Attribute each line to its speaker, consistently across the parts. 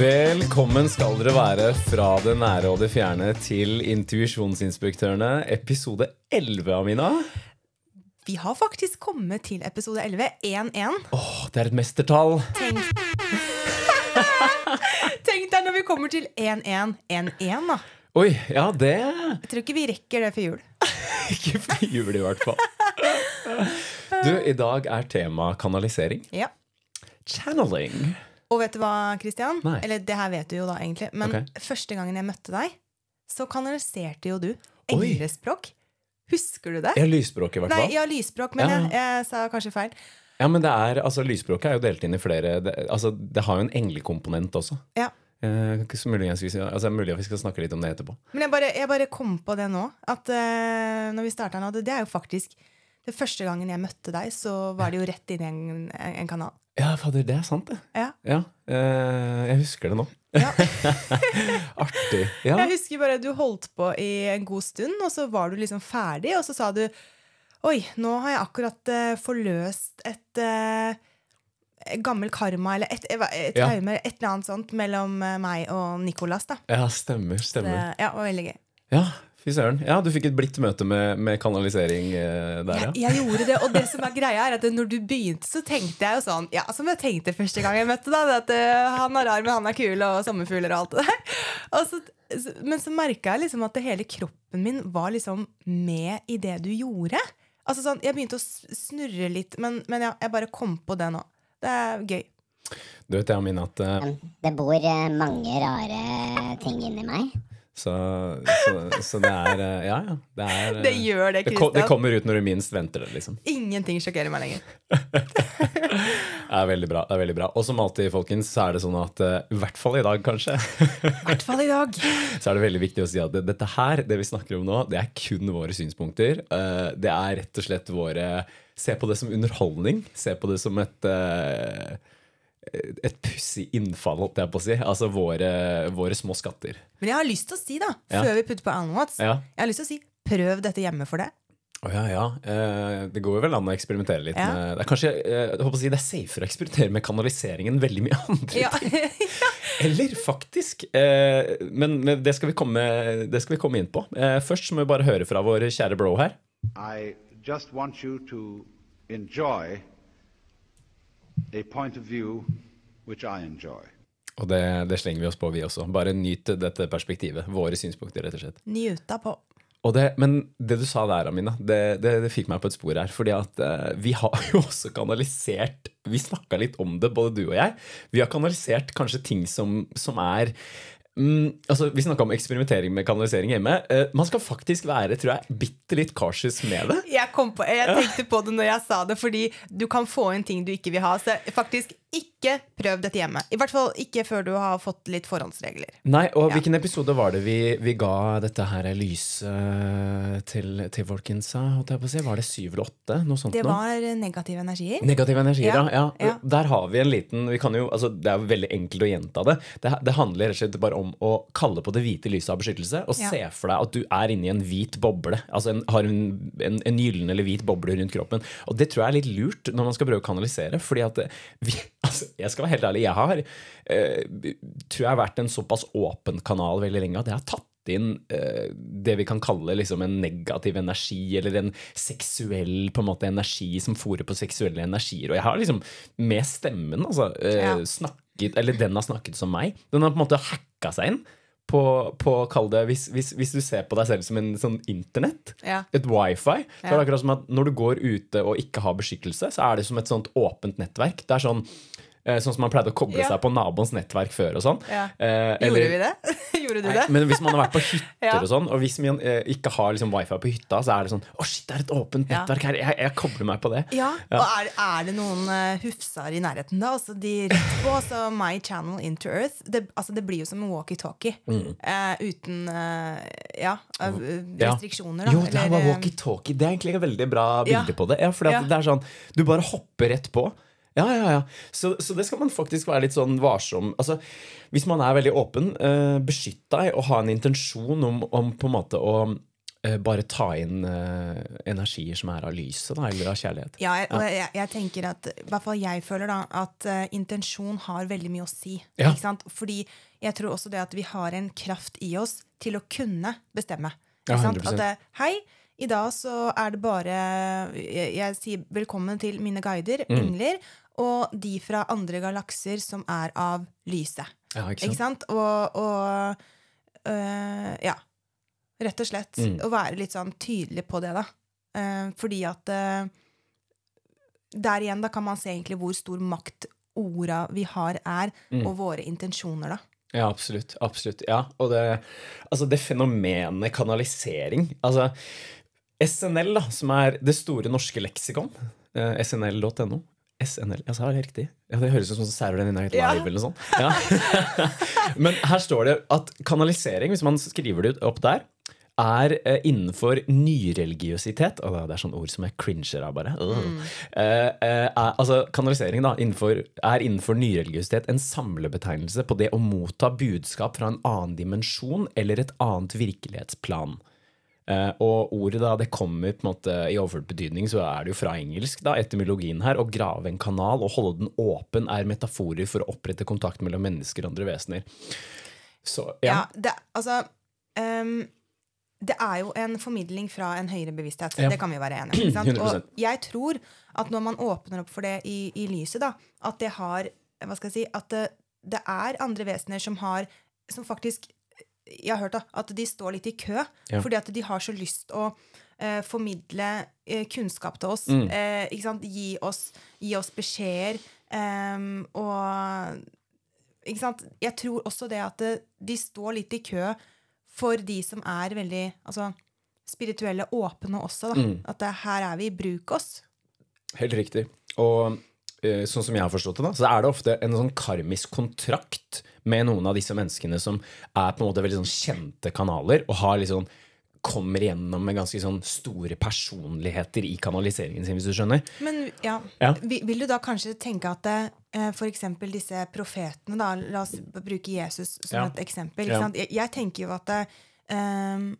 Speaker 1: Velkommen skal dere være fra det nære og det fjerne til Intuisjonsinspektørene, episode 11, Amina.
Speaker 2: Vi har faktisk kommet til episode 11. 1-1.
Speaker 1: Åh, det er et mestertall.
Speaker 2: Tenk. Tenk deg når vi kommer til 1-1. 1-1, da.
Speaker 1: Oi, ja, det
Speaker 2: Jeg tror ikke vi rekker det før jul.
Speaker 1: Ikke for jul, i hvert fall. Du, i dag er tema kanalisering.
Speaker 2: Ja.
Speaker 1: Channeling.
Speaker 2: Og vet du hva, Christian?
Speaker 1: Nei.
Speaker 2: Eller det her vet du jo da, egentlig. Men
Speaker 1: okay.
Speaker 2: første gangen jeg møtte deg, så kanaliserte jo du englespråk. Husker du det?
Speaker 1: Ja, lysspråk, i hvert fall.
Speaker 2: Nei, ja, lysspråk, men
Speaker 1: Ja.
Speaker 2: jeg, jeg sa kanskje feil.
Speaker 1: Ja, men det er, altså Lysspråket er jo delt inn i flere Det, altså, det har jo en englekomponent også.
Speaker 2: Ja.
Speaker 1: Eh, så muligens vi altså, mulig vi skal snakke litt om det etterpå.
Speaker 2: Men jeg bare, jeg bare kom på det nå. At uh, når vi starta nå, det, det er jo faktisk første gangen jeg møtte deg, så var det jo rett inn i en, en kanal.
Speaker 1: Ja, fader, det er sant, det.
Speaker 2: Ja.
Speaker 1: Ja, eh, jeg husker det nå.
Speaker 2: Ja.
Speaker 1: Artig. Ja.
Speaker 2: Jeg husker bare du holdt på i en god stund, og så var du liksom ferdig, og så sa du Oi, nå har jeg akkurat uh, forløst et uh, gammel karma, eller et, et, et
Speaker 1: Ja.
Speaker 2: traume, et eller annet sånt, mellom eh, meg og Nicolas. da.
Speaker 1: ja, stemmer.
Speaker 2: Det,
Speaker 1: stemmer.
Speaker 2: ja, det var veldig gøy.
Speaker 1: Ja, fy søren. Ja, du fikk et blidt møte med, med kanalisering eh, der,
Speaker 2: Jeg,
Speaker 1: ja.
Speaker 2: jeg gjorde det, og det som er greia er at når du begynte, så tenkte jeg jo sånn Ja, som jeg tenkte første gang jeg møtte deg, at uh, han er rar, men han er kul, og sommerfugler og alt det der. Og så, men så merka jeg liksom at hele kroppen min var liksom med i det du gjorde. Altså sånn, Jeg begynte å snurre litt, men, men ja, jeg bare kom på det nå. Det er gøy.
Speaker 1: Du vet, Amin, at uh...
Speaker 3: Det bor mange rare ting inni meg.
Speaker 1: Så, så, så det er eh, Ja, ja. Det, er, eh,
Speaker 2: Det gjør det,
Speaker 1: Kristian. det kommer ut når du minst venter det, liksom.
Speaker 2: Ingenting sjokkerer meg lenger.
Speaker 1: Det er veldig bra. det er veldig bra Og som alltid, folkens, så er det sånn at eh, i hvert fall i dag, kanskje,
Speaker 2: hvert fall i dag.
Speaker 1: så er det veldig viktig å si at dette her, det vi snakker om nå, det er kun våre synspunkter. Eh, det er rett og slett våre Se på det som underholdning. Se på det som et eh, et pussig innfall, holdt jeg på å si. Altså våre, våre små skatter.
Speaker 2: Men jeg har lyst til å si, da,
Speaker 1: Ja.
Speaker 2: vi putter på Alan Watts,
Speaker 1: Ja.
Speaker 2: jeg har lyst til å si prøv dette hjemme for det.
Speaker 1: Å ja, ja. Eh, det går jo vel an å eksperimentere litt
Speaker 2: Ja.
Speaker 1: med Det er kanskje eh, jeg håper å si, det er safer å eksperimentere med kanaliseringen enn veldig mye andre
Speaker 2: Ja.
Speaker 1: Eller faktisk. Eh, men men det, skal vi komme, det skal vi komme inn på. Eh, først må vi bare høre fra vår kjære bro her.
Speaker 4: I just want you to enjoy a point of view which I enjoy.
Speaker 1: Og det, det slenger vi oss på, vi også. Bare nyt dette perspektivet. Våre synspunkter, rett og slett.
Speaker 2: Njuta på.
Speaker 1: Og det, men det du sa der, Amina, det, det, det fikk meg på et spor her. Fordi at eh, vi har jo også kanalisert Vi snakka litt om det, både du og jeg. Vi har kanalisert kanskje ting som, som er mm, altså Vi snakka om eksperimentering med kanalisering hjemme. Uh, man skal faktisk være tror jeg, bitte litt cautious med det.
Speaker 2: Jeg, på, jeg tenkte på det når jeg sa det, fordi du kan få inn ting du ikke vil ha. Så faktisk ikke prøv dette hjemme. I hvert fall ikke før du har fått litt forhåndsregler.
Speaker 1: Nei, og
Speaker 2: Ja.
Speaker 1: Hvilken episode var det vi, vi ga dette her lyset til, til folkens? eh, si? Var det syv eller åtte? Noe sånt
Speaker 2: Det
Speaker 1: nå?
Speaker 2: var negative energier.
Speaker 1: Negative energier, ja.
Speaker 2: Ja,
Speaker 1: ja. Der har vi en liten vi kan jo, altså Det er veldig enkelt å gjenta det. det. Det handler rett og slett bare om å kalle på det hvite lyset av beskyttelse. Og se for deg at du er inni en hvit boble. Altså en, har en, en, en gyllen eller hvit boble rundt kroppen. Og det tror jeg er litt lurt når man skal prøve å kanalisere. Fordi at eh, vi, altså, jeg skal være helt ærlig, jeg har eh, tror jeg har vært en såpass åpen kanal veldig lenge at jeg har tatt inn eh, det vi kan kalle liksom en negativ energi, eller en seksuell på en måte energi som fòrer på seksuelle energier. Og jeg har liksom med stemmen altså, eh,
Speaker 2: Ja.
Speaker 1: snakket, eller den har snakket som meg. Den har på en måte hacka seg inn. På, på kall det, hvis, hvis, hvis du ser på deg selv som en sånn internett,
Speaker 2: Ja.
Speaker 1: et wifi, så er det akkurat som at når du går ute og ikke har beskyttelse, så er det som et sånt åpent nettverk. Det er sånn Sånn som man pleide å koble
Speaker 2: Ja.
Speaker 1: seg på naboens nettverk før og sånn.
Speaker 2: Ja.
Speaker 1: Eh,
Speaker 2: Gjorde
Speaker 1: eller-
Speaker 2: vi det? Gjorde du det?
Speaker 1: men hvis man har vært på hytter
Speaker 2: Ja.
Speaker 1: og sånn, og hvis man eh, ikke har liksom wifi på hytta, så er det sånn Å, shit, det er et åpent nettverk her. Jeg, jeg kobler meg på det.
Speaker 2: Ja, og er, er det noen uh, hufsar i nærheten da? Altså de rett på, altså My Channel Into Earth det, altså det blir jo som en walkietalkie Uh, Uten uh, ja, eh,
Speaker 1: Mm.
Speaker 2: Restriksjoner da
Speaker 1: Jo, det er
Speaker 2: eller,
Speaker 1: bare
Speaker 2: eh,
Speaker 1: walkietalkie. Det er egentlig et veldig bra bilde på det. Ja, fordi
Speaker 2: Ja.
Speaker 1: det er sånn, Du bare hopper rett på. Ja, ja, ja. Så, så det skal man faktisk være litt sånn varsom Altså, Hvis man er veldig åpen, eh, beskytt deg og ha en intensjon om, om på en måte å eh, bare ta inn eh, energier som er av lyset, da, eller av kjærlighet.
Speaker 2: Ja, jeg, og jeg, jeg tenker at, i hvert fall jeg føler da, at uh, intensjon har veldig mye å si.
Speaker 1: Ja.
Speaker 2: Ikke sant? Fordi jeg tror også det at vi har en kraft i oss til å kunne bestemme.
Speaker 1: Ja,
Speaker 2: Ikke sant?
Speaker 1: 100%.
Speaker 2: At eh, hei, i dag så er det bare Jeg, jeg sier velkommen til mine guider,
Speaker 1: Mm.
Speaker 2: engler, og de fra andre galakser som er av lyset.
Speaker 1: Ja, ikke
Speaker 2: Ikke
Speaker 1: sant?
Speaker 2: sant? Og, og øh, ja. Rett og slett.
Speaker 1: Mm.
Speaker 2: Å være litt sånn tydelig på det, da. Uh, fordi at uh, Der igjen, da kan man se egentlig hvor stor makt orda vi har, er,
Speaker 1: Mm.
Speaker 2: og våre intensjoner, da.
Speaker 1: Ja, absolutt. absolutt, ja. Og det, altså det fenomenet kanalisering altså SNL, da, som er det store norske leksikon, uh, snl.no SNL, jeg sa det riktig. Ja, det høres ut som Saturday Night Live
Speaker 2: Ja.
Speaker 1: eller noe sånt. Ja. Men her står det at kanalisering, hvis man skriver det opp der, er eh, innenfor nyreligiøsitet og Det er sånne ord som jeg cringer av, bare. Mm. Eh, eh, er, altså, kanalisering da, innenfor, er innenfor nyreligiøsitet en samlebetegnelse på det å motta budskap fra en annen dimensjon eller et annet virkelighetsplan. Eh, og ordet da, det kommer på en måte i overført betydning, så er det jo fra engelsk, da, etymologien her. Å grave en kanal og holde den åpen er metaforer for å opprette kontakt mellom mennesker og andre vesener. Så, ja.
Speaker 2: Ja, det, altså um, Det er jo en formidling fra en høyere bevissthet.
Speaker 1: Ja.
Speaker 2: Det kan vi være enige om. Og jeg tror at når man åpner opp for det i, i lyset, da, at det har Hva skal jeg si At det, det er andre vesener som har Som faktisk Jeg har hørt da, at de står litt i kø
Speaker 1: Ja.
Speaker 2: fordi at de har så lyst å eh, formidle eh, kunnskap til oss.
Speaker 1: Mm.
Speaker 2: Eh, ikke sant? Gi oss, gi oss beskjeder. ehm, og ikke sant? Jeg tror også det at det, de står litt i kø for de som er veldig altså, spirituelle åpne også. Da.
Speaker 1: Mm.
Speaker 2: At det, her er vi, bruk oss.
Speaker 1: Helt riktig. Og eh, sånn som jeg har forstått det, da, så er det ofte en sånn karmisk kontrakt med noen av disse menneskene som er på en måte veldig sånn kjente kanaler, og har liksom kommer igjennom med ganske sånn store personligheter i kanaliseringen sin, hvis du skjønner.
Speaker 2: Men ja,
Speaker 1: Ja.
Speaker 2: Vil, du da kanskje tenke at eh, eksempel disse profetene, da, la oss bruke Jesus som
Speaker 1: Ja.
Speaker 2: et eksempel.
Speaker 1: Ja.
Speaker 2: Jeg, jeg tenker jo at ehm,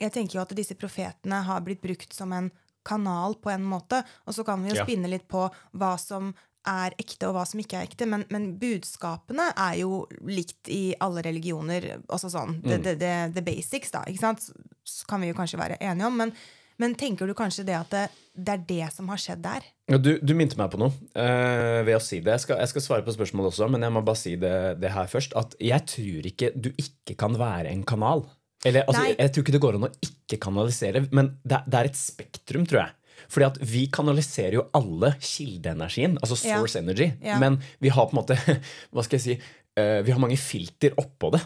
Speaker 2: jeg tenker jo at disse profetene har blitt brukt som en kanal på en måte. Og så kan vi jo
Speaker 1: Ja.
Speaker 2: spinne litt på hva som er ekte, og hva som ikke er ekte. Men, men budskapene er jo likt i alle religioner. Altså sånn,
Speaker 1: Mm.
Speaker 2: the, det, the basics, da. Ikke sant? Så- kan vi jo kanskje være enige om. Men, men tenker du kanskje det at det, det er det som har skjedd der?
Speaker 1: Ja, du, du minte meg på noe uh, ved å si det. Jeg skal, jeg skal svare på spørsmålet også, men jeg må bare si det, det her først. At jeg tror ikke du ikke kan være en kanal. Eller, altså, jeg tror ikke det går an å ikke kanalisere, men det, det er et spektrum, tror jeg. Fordi at vi kanaliserer jo alle kildeenergien, altså
Speaker 2: Ja.
Speaker 1: source energy,
Speaker 2: Ja.
Speaker 1: men vi har på en måte Hva skal jeg si eh, Vi har mange filter oppå det.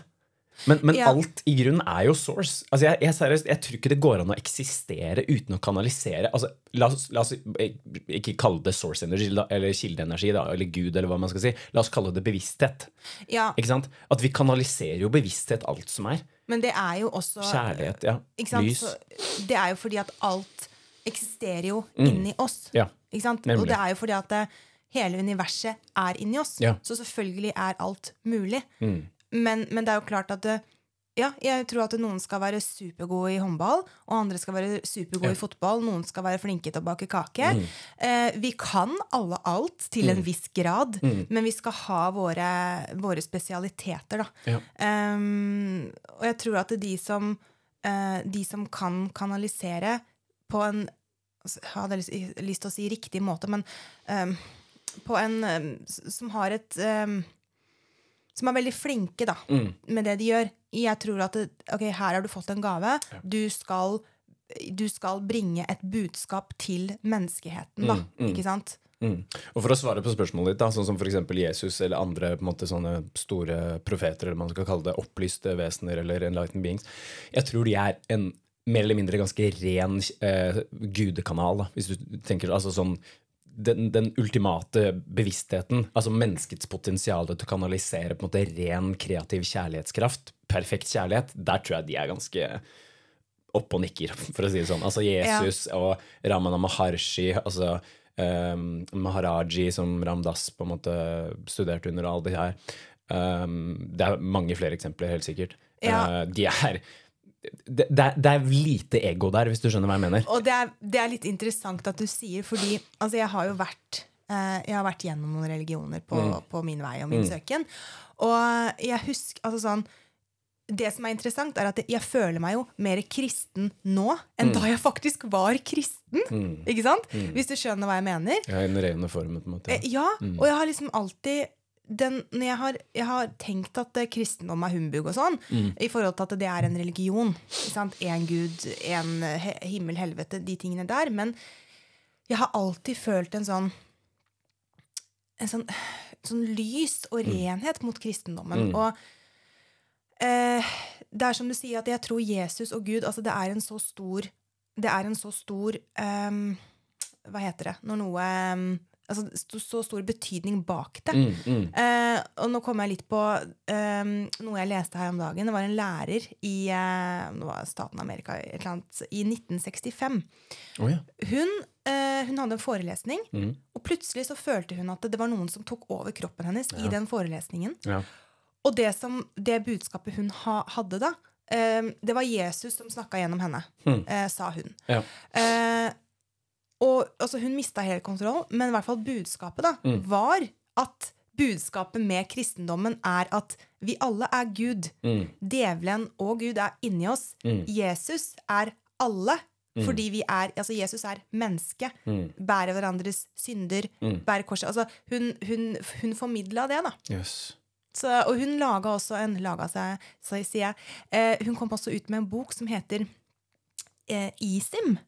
Speaker 1: Men, men
Speaker 2: Ja.
Speaker 1: alt i grunnen er jo source. Altså jeg, jeg, seriøst, jeg tror ikke det går an å eksistere uten å kanalisere. Altså, la, oss, la oss ikke kalle det source energy eller kildeenergi eller Gud, eller hva man skal si. La oss kalle det bevissthet.
Speaker 2: Ja?
Speaker 1: At vi kanaliserer jo bevissthet, alt som er.
Speaker 2: Men det er jo også
Speaker 1: Kjærlighet, ja.
Speaker 2: sant?
Speaker 1: Lys.
Speaker 2: Så det er jo fordi at alt eksisterer jo inni oss.
Speaker 1: Mm. Ja.
Speaker 2: Og det er jo fordi at det, hele universet er inni oss.
Speaker 1: Ja. Mm.
Speaker 2: Så selvfølgelig er alt mulig. Men, men det er jo klart at det, ja, jeg tror at noen skal være supergode i håndball, og andre skal være supergode
Speaker 1: Ja. Mm.
Speaker 2: i fotball. Noen skal være flinke til å bake kake. Eh, vi kan alle alt til en viss grad, men vi skal ha våre, våre spesialiteter, da.
Speaker 1: Ja.
Speaker 2: Um, og jeg tror at de som, uh, de som kan kanalisere på en altså, Jeg hadde lyst til å si riktig måte, men um, på en um, som har et um, Som er veldig flinke da,
Speaker 1: Mm.
Speaker 2: med det de gjør. Jeg tror at det, ok, her har du fått en gave. Du skal du skal bringe et budskap til menneskeheten, da. Ikke sant?
Speaker 1: Mm. Og for å svare på spørsmålet ditt, da, sånn som f.eks. Jesus eller andre måte, store profeter, eller man skal kalle det opplyste vesener eller enlightened beings, jeg tror de er en mer eller mindre ganske ren eh, gudekanal. Da, hvis du tenker altså sånn den, den ultimate bevisstheten, altså menneskets potensial til å kanalisere på en måte ren kreativ kjærlighetskraft, perfekt kjærlighet, der tror jeg de er ganske oppe og nikker, for å si det sånn. Altså Jesus og Ramana Maharshi, altså um, Maharaji, som Ramdas på en måte studerte under, og alle de her. Um, det er mange flere eksempler, helt sikkert.
Speaker 2: Ja.
Speaker 1: Uh, de er det, det, det er lite ego der, hvis du skjønner hva jeg mener.
Speaker 2: Og det er, det er litt interessant at du sier, fordi altså, jeg har jo vært eh, Jeg har vært gjennom noen religioner på, på min vei og min søken. Og jeg husker altså sånn det som er interessant, er at jeg føler meg jo mer kristen nå enn da jeg faktisk var kristen. Ikke sant? Hvis du skjønner hva jeg mener?
Speaker 1: Ja, I den rene formen, på en måte.
Speaker 2: Ja, Ja, og jeg har liksom alltid den, når jeg, har, jeg har tenkt at eh, kristendom er humbug og sånn, i forhold til at det er en religion. Én? Gud, he himmel, helvete, de tingene der. Men jeg har alltid følt en sånn en sånn, sånn lys og renhet mot kristendommen. Og eh, det er som du sier, at jeg tror Jesus og Gud altså Det er en så stor Det er en så stor um, Hva heter det? Når noe ehm, altså, Så stor betydning bak det. Eh, og nå kom jeg litt på eh, noe jeg leste her om dagen. Det var en lærer i eh, staten Amerika annet, i 1965.
Speaker 1: Oh, ja.
Speaker 2: Hun, eh, hun hadde en forelesning,
Speaker 1: Mm.
Speaker 2: og plutselig så følte hun at det var noen som tok over kroppen hennes i den forelesningen.
Speaker 1: Ja.
Speaker 2: Og det, som, det budskapet hun ha, hadde da, eh, det var Jesus som snakka gjennom henne, eh, sa hun.
Speaker 1: Ja.
Speaker 2: Og altså, hun mista helt kontroll, men i hvert fall budskapet da,
Speaker 1: Mm.
Speaker 2: var at budskapet med kristendommen er at vi alle er Gud.
Speaker 1: Mm.
Speaker 2: Djevelen og Gud er inni oss. Jesus er alle.
Speaker 1: Mm.
Speaker 2: Fordi vi er, altså Jesus er menneske. Bærer hverandres synder.
Speaker 1: Mm.
Speaker 2: Bærer korset. Altså, hun, hun, hun formidla det, da.
Speaker 1: Yes.
Speaker 2: Så, og hun laga også en laga seg, så jeg, eh, Hun kom også ut med en bok som heter eh, Isim.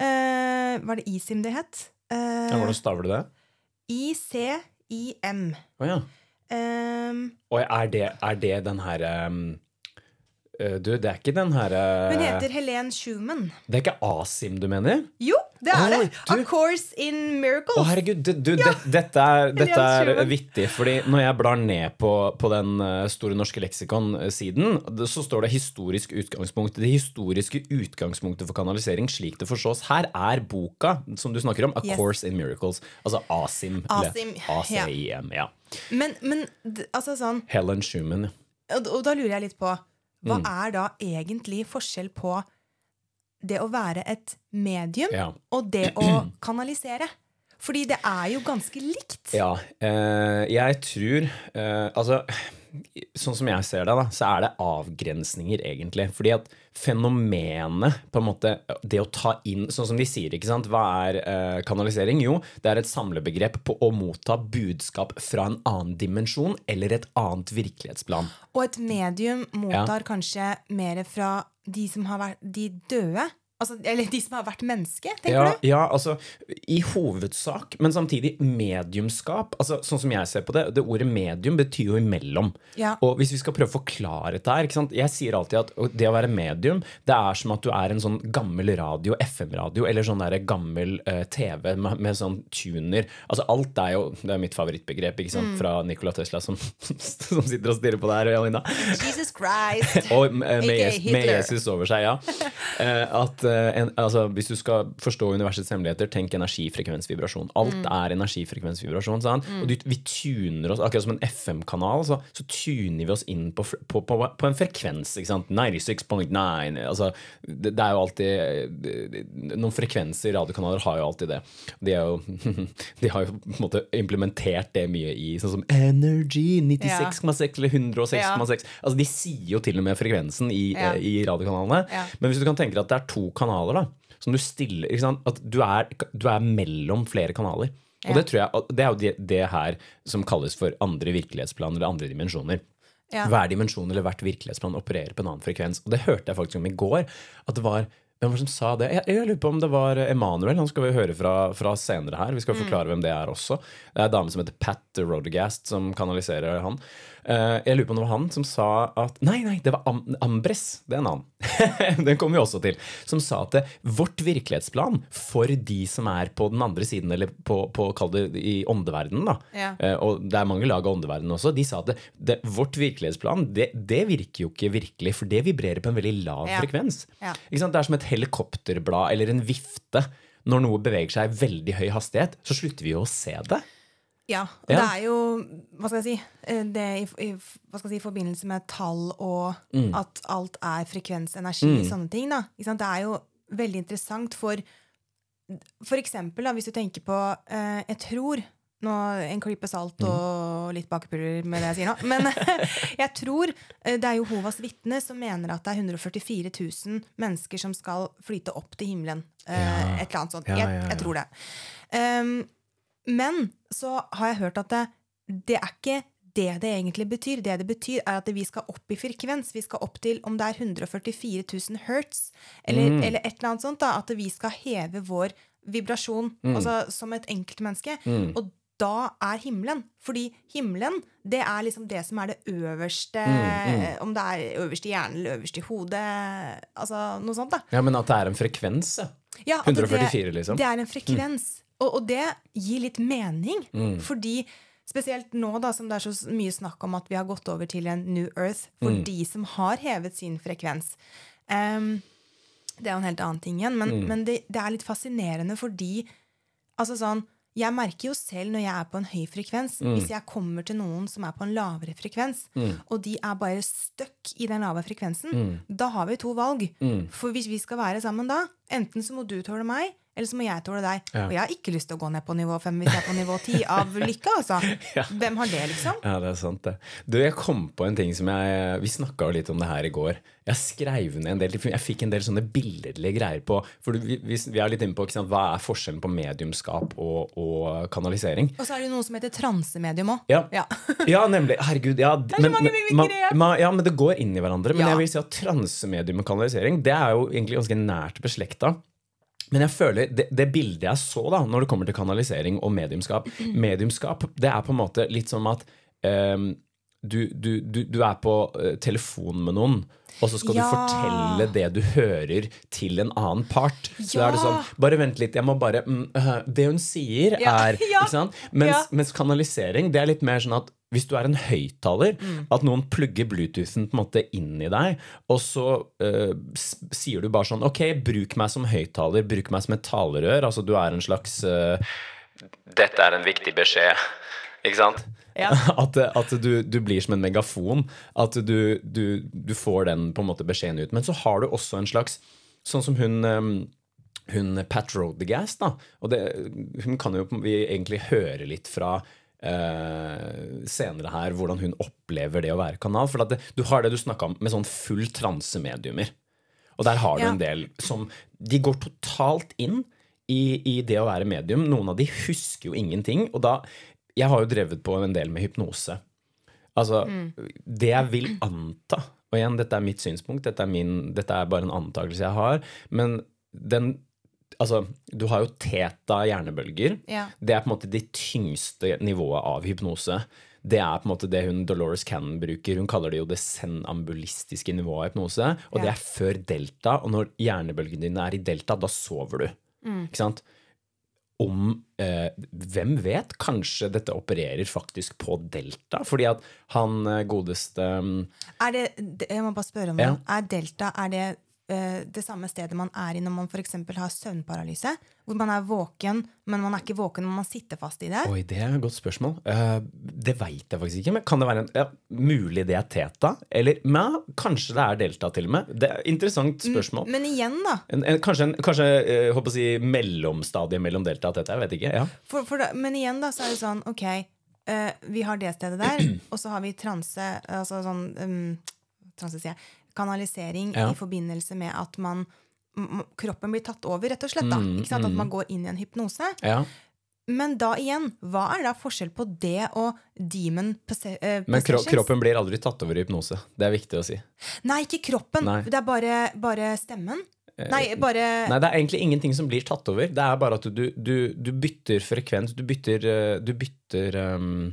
Speaker 2: Eh, var det Isim det het?
Speaker 1: Ja,
Speaker 2: Eh,
Speaker 1: Hvordan staver du det?
Speaker 2: I-C-I-M.
Speaker 1: Å ja.
Speaker 2: Um,
Speaker 1: Og er det, er det den herre Du, det er ikke den herre
Speaker 2: hun heter Helene Schumann.
Speaker 1: Det er ikke Asim du mener?
Speaker 2: Jo, det er
Speaker 1: oh,
Speaker 2: det!
Speaker 1: du-
Speaker 2: A Course in Miracles.
Speaker 1: Å,
Speaker 2: oh,
Speaker 1: herregud, du, du, det, dette er, dette er vittig. Fordi når jeg blar ned på, på den eh, Store norske leksikon-siden, så står det 'historisk utgangspunkt'. Det historiske utgangspunktet for kanalisering, slik det forstås her, er boka som du snakker om, 'A
Speaker 2: Yes.
Speaker 1: Course in Miracles'. Altså Asim.
Speaker 2: Asim, ja.
Speaker 1: ACIM. Ja.
Speaker 2: Men, men altså sånn
Speaker 1: Helen Schumann. ja.
Speaker 2: og, og da lurer jeg litt på Hva
Speaker 1: Mm.
Speaker 2: er da egentlig forskjell på det å være et medium
Speaker 1: Ja.
Speaker 2: og det å kanalisere? Fordi det er jo ganske likt.
Speaker 1: Ja, eh, jeg tror eh, Altså, sånn som jeg ser det, da, så er det avgrensninger, egentlig. Fordi at fenomenet, på en måte, det å ta inn Sånn som de sier, ikke sant. Hva er eh, kanalisering? Jo, det er et samlebegrep på å motta budskap fra en annen dimensjon eller et annet virkelighetsplan.
Speaker 2: Og et medium mottar kanskje mer fra de som har vært de døde. Altså, eller de som har vært menneske, tenker
Speaker 1: Ja,
Speaker 2: du?
Speaker 1: ja, altså i hovedsak, men samtidig mediumskap. Altså, sånn som jeg ser på det, det ordet medium betyr jo imellom.
Speaker 2: Ja.
Speaker 1: Og hvis vi skal prøve å forklare dette her ikke sant? Jeg sier alltid at det å være medium, det er som at du er en sånn gammel radio, FM-radio, eller sånn der gammel uh, TV med, med sånn tuner. Altså alt er jo Det er mitt favorittbegrep ikke sant? fra Nikola Tesla, som, som sitter og stirrer på det her, Alina.
Speaker 2: Jesus Christ!
Speaker 1: Og med, med, Jesus, med Jesus over seg, ja. Eh, at eh, en, altså, Hvis du skal forstå universets hemmeligheter, tenk energifrekvensvibrasjon. Alt
Speaker 2: Mm.
Speaker 1: er energifrekvensvibrasjon. Sant? Og du, vi tuner oss, akkurat som en FM-kanal, så, så tuner vi oss inn på, på, på, på en frekvens. ikke 96.9. Altså, det, det er jo alltid Noen frekvenser, radiokanaler, har jo alltid det. De, jo, de har jo på en måte implementert det mye i sånn som Energy 96,6 eller 106,6. Altså, de sier jo til og med frekvensen i,
Speaker 2: Ja.
Speaker 1: eh, i radiokanalene.
Speaker 2: Ja.
Speaker 1: Men hvis du kan tenke deg at det er to kanaler, da, som du stiller ikke sant? At du er, du er mellom flere kanaler. Og det tror jeg, det er jo det, det her som kalles for andre virkelighetsplaner eller andre dimensjoner.
Speaker 2: Ja.
Speaker 1: Hver dimensjon eller hvert virkelighetsplan opererer på en annen frekvens. Og det hørte jeg faktisk om i går. At det var hvem var det som sa det? Jeg, jeg lurer på om det var Emanuel. Han skal vi høre fra, fra senere her. Vi skal forklare hvem det er også. Det er en dame som heter Pat Rodegast, som kanaliserer han. Eh, jeg lurer på om det var han som sa at Nei, nei, det var Am Ambres. Det er en annen. Den kommer vi også til. Som sa at vårt virkelighetsplan for de som er på den andre siden, eller på, på kall det i åndeverdenen, da.
Speaker 2: Ja.
Speaker 1: Eh, og det er mange lag av åndeverdenen også. De sa at det, det, vårt virkelighetsplan, det, det virker jo ikke virkelig, for det vibrerer på en veldig lav
Speaker 2: Ja.
Speaker 1: frekvens.
Speaker 2: Ja.
Speaker 1: Ikke sant? Det er som et helikopterblad eller en vifte. Når noe beveger seg i veldig høy hastighet, så slutter vi jo å se det.
Speaker 2: Ja, og
Speaker 1: Ja.
Speaker 2: det er jo Hva skal jeg si? eh, Det i, i, jeg si, forbindelse med tall og
Speaker 1: Mm.
Speaker 2: at alt er frekvens, energi, sånne ting. da? Det er jo veldig interessant for For eksempel, da, hvis du tenker på eh, Jeg tror nå, En klype salt
Speaker 1: Mm.
Speaker 2: og litt bakepulver med det jeg sier nå. Men jeg tror eh, det er Jehovas vitne som mener at det er 144 000 mennesker som skal flyte opp til himmelen. Eh,
Speaker 1: Ja.
Speaker 2: Et eller annet sånt.
Speaker 1: Ja,
Speaker 2: jeg,
Speaker 1: ja, ja.
Speaker 2: jeg tror det. Um, men så har jeg hørt at det, det er ikke det det egentlig betyr. Det det betyr, er at vi skal opp i frekvens. Vi skal opp til om det er 144 000 hertz, eller,
Speaker 1: Mm.
Speaker 2: eller et eller annet sånt. da, At vi skal heve vår vibrasjon
Speaker 1: Mm.
Speaker 2: altså som et enkeltmenneske. Og da er himmelen. Fordi himmelen, det er liksom det som er det øverste
Speaker 1: Mm,
Speaker 2: Om det er øverst i hjernen eller øverst i hodet. Altså noe sånt, da.
Speaker 1: Ja, Men at det er en frekvens, ja.
Speaker 2: Ja,
Speaker 1: 144,
Speaker 2: det,
Speaker 1: liksom.
Speaker 2: Det er en frekvens. Og, og det gir litt mening.
Speaker 1: Mm.
Speaker 2: Fordi spesielt nå da, som det er så mye snakk om at vi har gått over til en New Earth for
Speaker 1: Mm.
Speaker 2: de som har hevet sin frekvens. Um, det er jo en helt annen ting igjen, men,
Speaker 1: Mm.
Speaker 2: men det, det er litt fascinerende fordi altså sånn, jeg merker jo selv når jeg er på en høy frekvens,
Speaker 1: Mm.
Speaker 2: hvis jeg kommer til noen som er på en lavere frekvens, og de er bare stuck i den lave frekvensen,
Speaker 1: Mm.
Speaker 2: da har vi to valg. For hvis vi skal være sammen da, enten så må du tåle meg, eller så må jeg tåle deg.
Speaker 1: Ja.
Speaker 2: Og jeg har ikke lyst til å gå ned på nivå fem hvis jeg er på nivå ti av lykke, altså.
Speaker 1: Ja.
Speaker 2: Hvem har det, liksom?
Speaker 1: Ja, det er sant, det. Du, jeg kom på en ting som jeg Vi snakka litt om det her i går. Jeg skrev ned en del Jeg fikk en del sånne billedlige greier på For vi, vi, vi er litt inne på sant, hva er forskjellen på mediumskap og, og kanalisering.
Speaker 2: Og så er det jo noe som heter transemedium òg.
Speaker 1: Ja.
Speaker 2: Ja.
Speaker 1: Ja, nemlig. Herregud. Ja,
Speaker 2: er så mange begrep.
Speaker 1: ja, men det går inn i hverandre. Men jeg vil si at transemedium og kanalisering Det er jo egentlig ganske nært beslekta. Men jeg føler, det, det bildet jeg så da når det kommer til kanalisering og mediumskap Mediumskap det er på en måte litt som at um, du, du, du, du er på eh, telefon med noen, og så skal
Speaker 2: Ja.
Speaker 1: du fortelle det du hører, til en annen part. Så da er det sånn Bare vent litt, jeg må bare mm, øh, Det hun sier,
Speaker 2: Ja.
Speaker 1: er? Mens,
Speaker 2: Ja.
Speaker 1: mens kanalisering det er litt mer sånn at hvis du er en høyttaler,
Speaker 2: Mm.
Speaker 1: at noen plugger Bluetoothen på en måte inn i deg, og så uh, sier du bare sånn Ok, bruk meg som høyttaler, bruk meg som et talerør. Altså du er en slags uh, Dette er en viktig beskjed. Ikke sant?
Speaker 2: Ja.
Speaker 1: At, at du, du blir som en megafon. At du, du, du får den på en måte beskjeden ut. Men så har du også en slags Sånn som hun um, hun Pat Rodegast, da. Og det, hun kan jo vi egentlig høre litt fra eh, senere her hvordan hun opplever det å være kanal. For at det, du har det du snakka om med sånn full transemediumer. Og der har du
Speaker 2: Ja.
Speaker 1: en del som De går totalt inn i, i det å være medium. Noen av de husker jo ingenting. Og da Jeg har jo drevet på en del med hypnose. Altså, det jeg vil anta Og igjen, dette er mitt synspunkt, dette er, min, dette er bare en antakelse jeg har, men den Altså, du har jo teta hjernebølger.
Speaker 2: Ja.
Speaker 1: Det er på en måte det tyngste nivået av hypnose. Det er på en måte det hun Dolores Cannon bruker. Hun kaller det jo det senambulistiske nivået av hypnose. Og det er før delta. Og når hjernebølgene dine er i delta, da sover du.
Speaker 2: Mm.
Speaker 1: Ikke sant? Om eh, Hvem vet? Kanskje dette opererer faktisk på delta? Fordi at han eh, godeste mm,
Speaker 2: Er det, jeg må bare spørre om
Speaker 1: Ja.
Speaker 2: det. Er delta er det det samme stedet man er i når man f.eks. har søvnparalyse? Hvor man er våken, men man er ikke våken når man sitter fast i det?
Speaker 1: Oi, det er et godt spørsmål. Uh, det veit jeg faktisk ikke. Men kan det være en, ja, mulig det er teta? Eller men, kanskje det er delta, til og med? Det er et Interessant spørsmål.
Speaker 2: Men igjen, da.
Speaker 1: En, en, kanskje en kanskje, uh, håper å si mellomstadiet mellom delta og teta? Jeg vet ikke. ja
Speaker 2: For, for, da- men igjen, da, så er det sånn, ok, uh, vi har det stedet der, og så har vi transe, altså sånn, um, transe sier jeg, kanalisering
Speaker 1: Ja.
Speaker 2: i forbindelse med at man, kroppen blir tatt over, rett og slett da.
Speaker 1: Mm,
Speaker 2: Ikke sant? At
Speaker 1: mm.
Speaker 2: man går inn i en hypnose.
Speaker 1: Ja.
Speaker 2: Men da igjen, hva er da forskjell på det og demon posse eh,
Speaker 1: Men kro kroppen blir aldri tatt over i hypnose. Det er viktig å si.
Speaker 2: Nei, ikke kroppen.
Speaker 1: Nei. Eh,
Speaker 2: Det er bare, bare stemmen. Nei, bare
Speaker 1: Nei, det er egentlig ingenting som blir tatt over. Det er bare at du, du, du bytter frekvens. Du bytter, eh, du bytter um,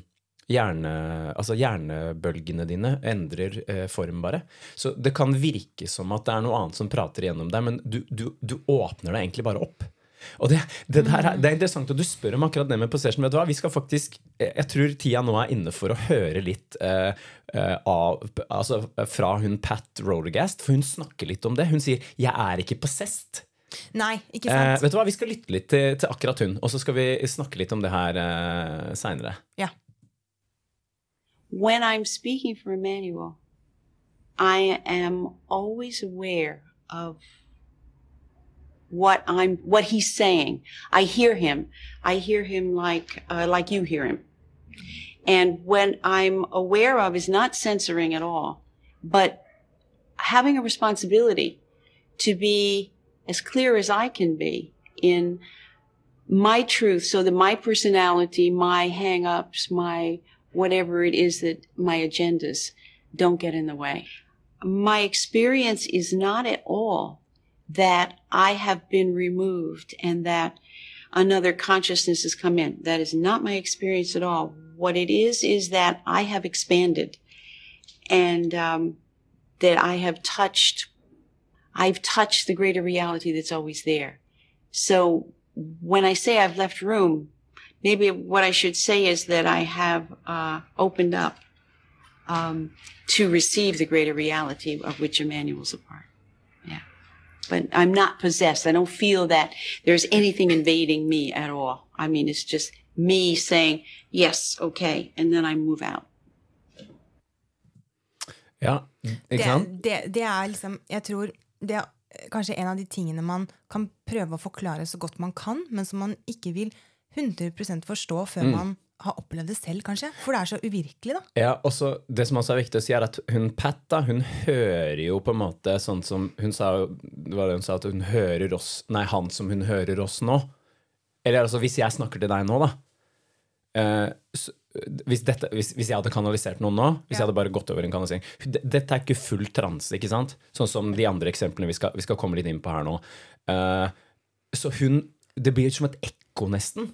Speaker 1: hjerne, altså hjernebølgene dine endrer eh, form, bare. Så det kan virke som at det er noe annet som prater igjennom deg, men du, du, du åpner deg egentlig bare opp. Og det, det, er, det er interessant at du spør om akkurat det med possession. Vet du hva? Vi skal faktisk, eh, Jeg tror tida nå er inne for å høre litt eh, eh, av, altså, fra hun Pat Rodergast, for hun snakker litt om det. Hun sier 'jeg er ikke possessed'.
Speaker 2: Nei, ikke
Speaker 1: Eh,
Speaker 2: sant?
Speaker 1: vet du hva, Vi skal lytte litt til, til akkurat hun, og så skal vi snakke litt om det her eh, seinere.
Speaker 2: ja.
Speaker 5: When I'm speaking for Emmanuel, I am always aware of what I'm, what he's saying. I hear him. I hear him like, uh, like you hear him. And what I'm aware of is not censoring at all, but having a responsibility to be as clear as I can be in my truth so that my personality, my hang-ups, my whatever it is that my agendas don't get in the way. My experience is not at all that I have been removed and that another consciousness has come in. That is not my experience at all. What it is, is that I have expanded and um, that I have touched, I've touched the greater reality that's always there. So when I say I've left room, maybe what I should say is that I have uh, opened up um, to receive the greater reality of which Emmanuel's a part. Yeah. But I'm not possessed. I don't feel that there's anything invading me at all. I mean, it's just me saying, yes, okay, and then I move out.
Speaker 1: Ja, ikke
Speaker 2: Det,
Speaker 1: sant?
Speaker 2: det, det er liksom Jeg tror det er kanskje en av de tingene man kan prøve å forklare så godt man kan, men som man ikke vil 100 forstå før
Speaker 1: Mm.
Speaker 2: man har opplevd det selv, kanskje. For det er så uvirkelig, da.
Speaker 1: Ja, og så Det som også er viktig å si, er at hun Pat da, hun hører jo på en måte sånn som Hun sa jo det var det hun sa, at hun hører oss Nei, han som hun hører oss nå. Eller altså, hvis jeg snakker til deg nå, da eh, så, hvis, dette, hvis, hvis jeg hadde kanalisert noen nå, hvis jeg hadde bare gått over en kanalisering Dette er ikke full transe, ikke sant? Sånn som de andre eksemplene vi skal, vi skal komme litt inn på her nå. Eh, så hun Det blir som et ekko, nesten.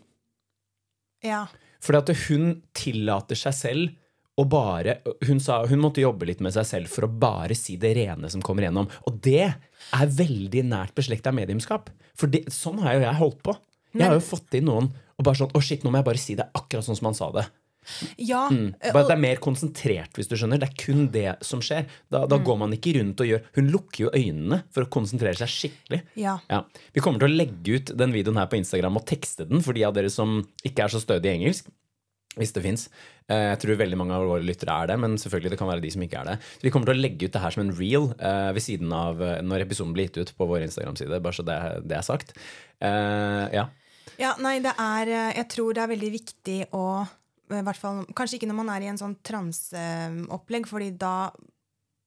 Speaker 2: Ja.
Speaker 1: Fordi at hun tillater seg selv å bare hun, sa, hun måtte jobbe litt med seg selv for å bare si det rene som kommer gjennom. Og det er veldig nært beslekta mediumskap. For det, sånn har jo jeg holdt på. Jeg har jo fått inn noen og bare sånn Å, shit, nå må jeg bare si det akkurat sånn som han sa det.
Speaker 2: Ja
Speaker 1: Mm.
Speaker 2: eh,
Speaker 1: Bare
Speaker 2: og-
Speaker 1: det er mer konsentrert, hvis du skjønner. Det er kun det som skjer. Da,
Speaker 2: Mm.
Speaker 1: går man ikke rundt og gjør Hun lukker jo øynene for å konsentrere seg skikkelig.
Speaker 2: ja.
Speaker 1: Ja. Vi kommer til å legge ut den videoen her på Instagram og tekste den for de av dere som ikke er så stødige i engelsk. Hvis det fins. Jeg tror veldig mange av våre lyttere er det, men selvfølgelig det kan være de som ikke er det. Så Vi kommer til å legge ut det her som en reel eh, ved siden av eh, når episoden blir gitt ut på vår Instagram-side. Bare så det, det er sagt. Eh, ja.
Speaker 2: Ja, nei, det er eh, Jeg tror det er veldig viktig å fall, Kanskje ikke når man er i en sånn transeopplegg, fordi da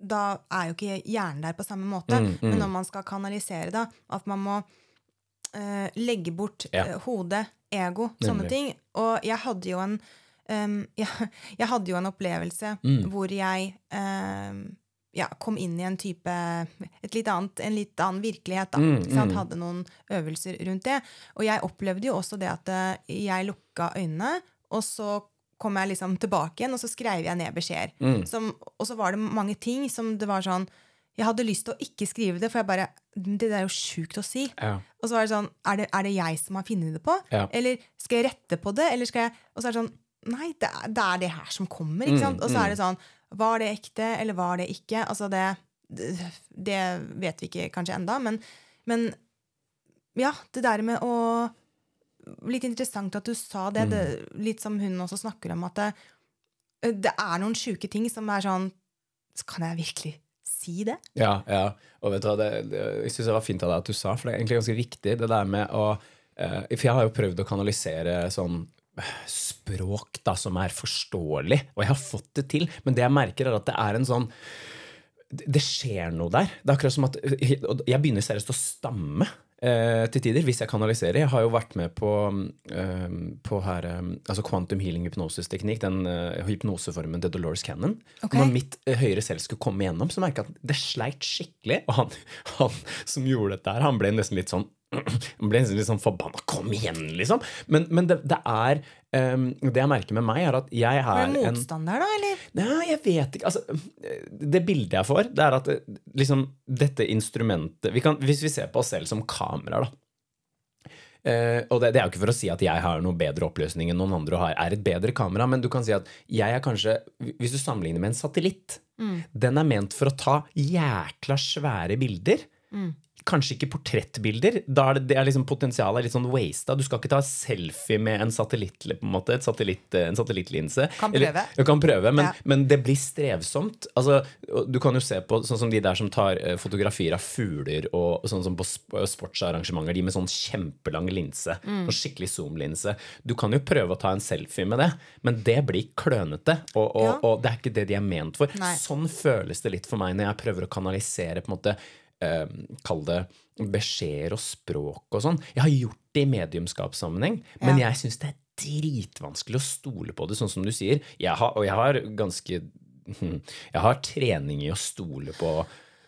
Speaker 2: da er jo ikke hjernen der på samme måte.
Speaker 1: Mm, mm.
Speaker 2: Men når man skal kanalisere da, at man må uh, legge bort
Speaker 1: Ja.
Speaker 2: eh, hode, ego, sånne ting. Og jeg hadde jo en um, jeg, jeg hadde jo en opplevelse
Speaker 1: Mm.
Speaker 2: hvor jeg um, ja, kom inn i en type et litt annet, En litt annen virkelighet. Da,
Speaker 1: Mm, mm.
Speaker 2: Hadde noen øvelser rundt det. Og jeg opplevde jo også det at eh, jeg lukka øynene, og så kom jeg liksom tilbake igjen, og så skrev jeg ned beskjeder.
Speaker 1: Mm.
Speaker 2: Som, og så var det mange ting som det var sånn Jeg hadde lyst til å ikke skrive det, for jeg bare Det er jo sjukt å si.
Speaker 1: Ja.
Speaker 2: Og så var det sånn Er det, er det jeg som har funnet det på?
Speaker 1: Ja.
Speaker 2: Eller skal jeg rette på det? Eller skal jeg Og så er det sånn Nei, det det, er det her som kommer. Ikke
Speaker 1: Mm.
Speaker 2: Og så
Speaker 1: mm.
Speaker 2: er det sånn Var det ekte, eller var det ikke? Altså det Det, det vet vi ikke kanskje enda, men, men ja, det der med å Litt interessant at du sa det, det litt som hun også snakker om, at det, det er noen sjuke ting som er sånn Kan jeg virkelig si det?
Speaker 1: Ja, ja. Og vet du hva, det, det, jeg syns det var fint av deg at du sa, for det er egentlig ganske viktig, det der med å eh, For jeg har jo prøvd å kanalisere sånn eh, språk da, som er forståelig, og jeg har fått det til, men det jeg merker, er at det er en sånn det det skjer noe der. Det er akkurat som at Jeg begynner seriøst å stamme eh, til tider hvis jeg kanaliserer. Jeg har jo vært med på, eh, på her, eh, altså quantum healing hypnosis-teknikk, den eh, hypnoseformen til Dolores Cannon.
Speaker 2: Okay.
Speaker 1: Når mitt eh, høyre selv skulle komme gjennom, så merka jeg at det sleit skikkelig. Og han, han som gjorde dette her, han ble nesten litt sånn han ble litt sånn forbanna. Kom igjen, liksom! Men, men det, det er um, Det jeg merker med meg, er at jeg
Speaker 2: Er
Speaker 1: har
Speaker 2: Du
Speaker 1: en
Speaker 2: motstander, da, eller?
Speaker 1: Nei, jeg vet ikke. Altså, det bildet jeg får, det er at liksom, dette instrumentet vi kan, Hvis vi ser på oss selv som kameraer, da. Uh, og det, det er jo ikke for å si at jeg har noe bedre oppløsning enn noen andre har, er et bedre kamera, men du kan si at jeg er kanskje Hvis du sammenligner med en satellitt, den er ment for å ta jækla svære bilder. Kanskje ikke portrettbilder. Da er det, det er liksom potensialet er litt sånn wasta. Du skal ikke ta selfie med en satellitt, på en måte, satellitt, en satellittlinse.
Speaker 2: Kan
Speaker 1: Eller-
Speaker 2: prøve.
Speaker 1: du kan prøve, men,
Speaker 2: Ja.
Speaker 1: men det blir strevsomt. Altså, du kan jo se på sånn som de der som tar eh, fotografier av fugler og sånn som på sportsarrangementer, de med sånn kjempelang linse.
Speaker 2: Mm.
Speaker 1: Sånn skikkelig zoom-linse. Du kan jo prøve å ta en selfie med det, men det blir klønete. Og, og,
Speaker 2: Ja.
Speaker 1: og det er ikke det de er ment for.
Speaker 2: Nei.
Speaker 1: Sånn føles det litt for meg når jeg prøver å kanalisere på en måte eh, Kall det beskjeder og språk og sånn. Jeg har gjort det i mediumskapssammenheng, men jeg syns det er dritvanskelig å stole på det, sånn som du sier. Jeg har, og jeg har ganske Jeg har trening i å stole på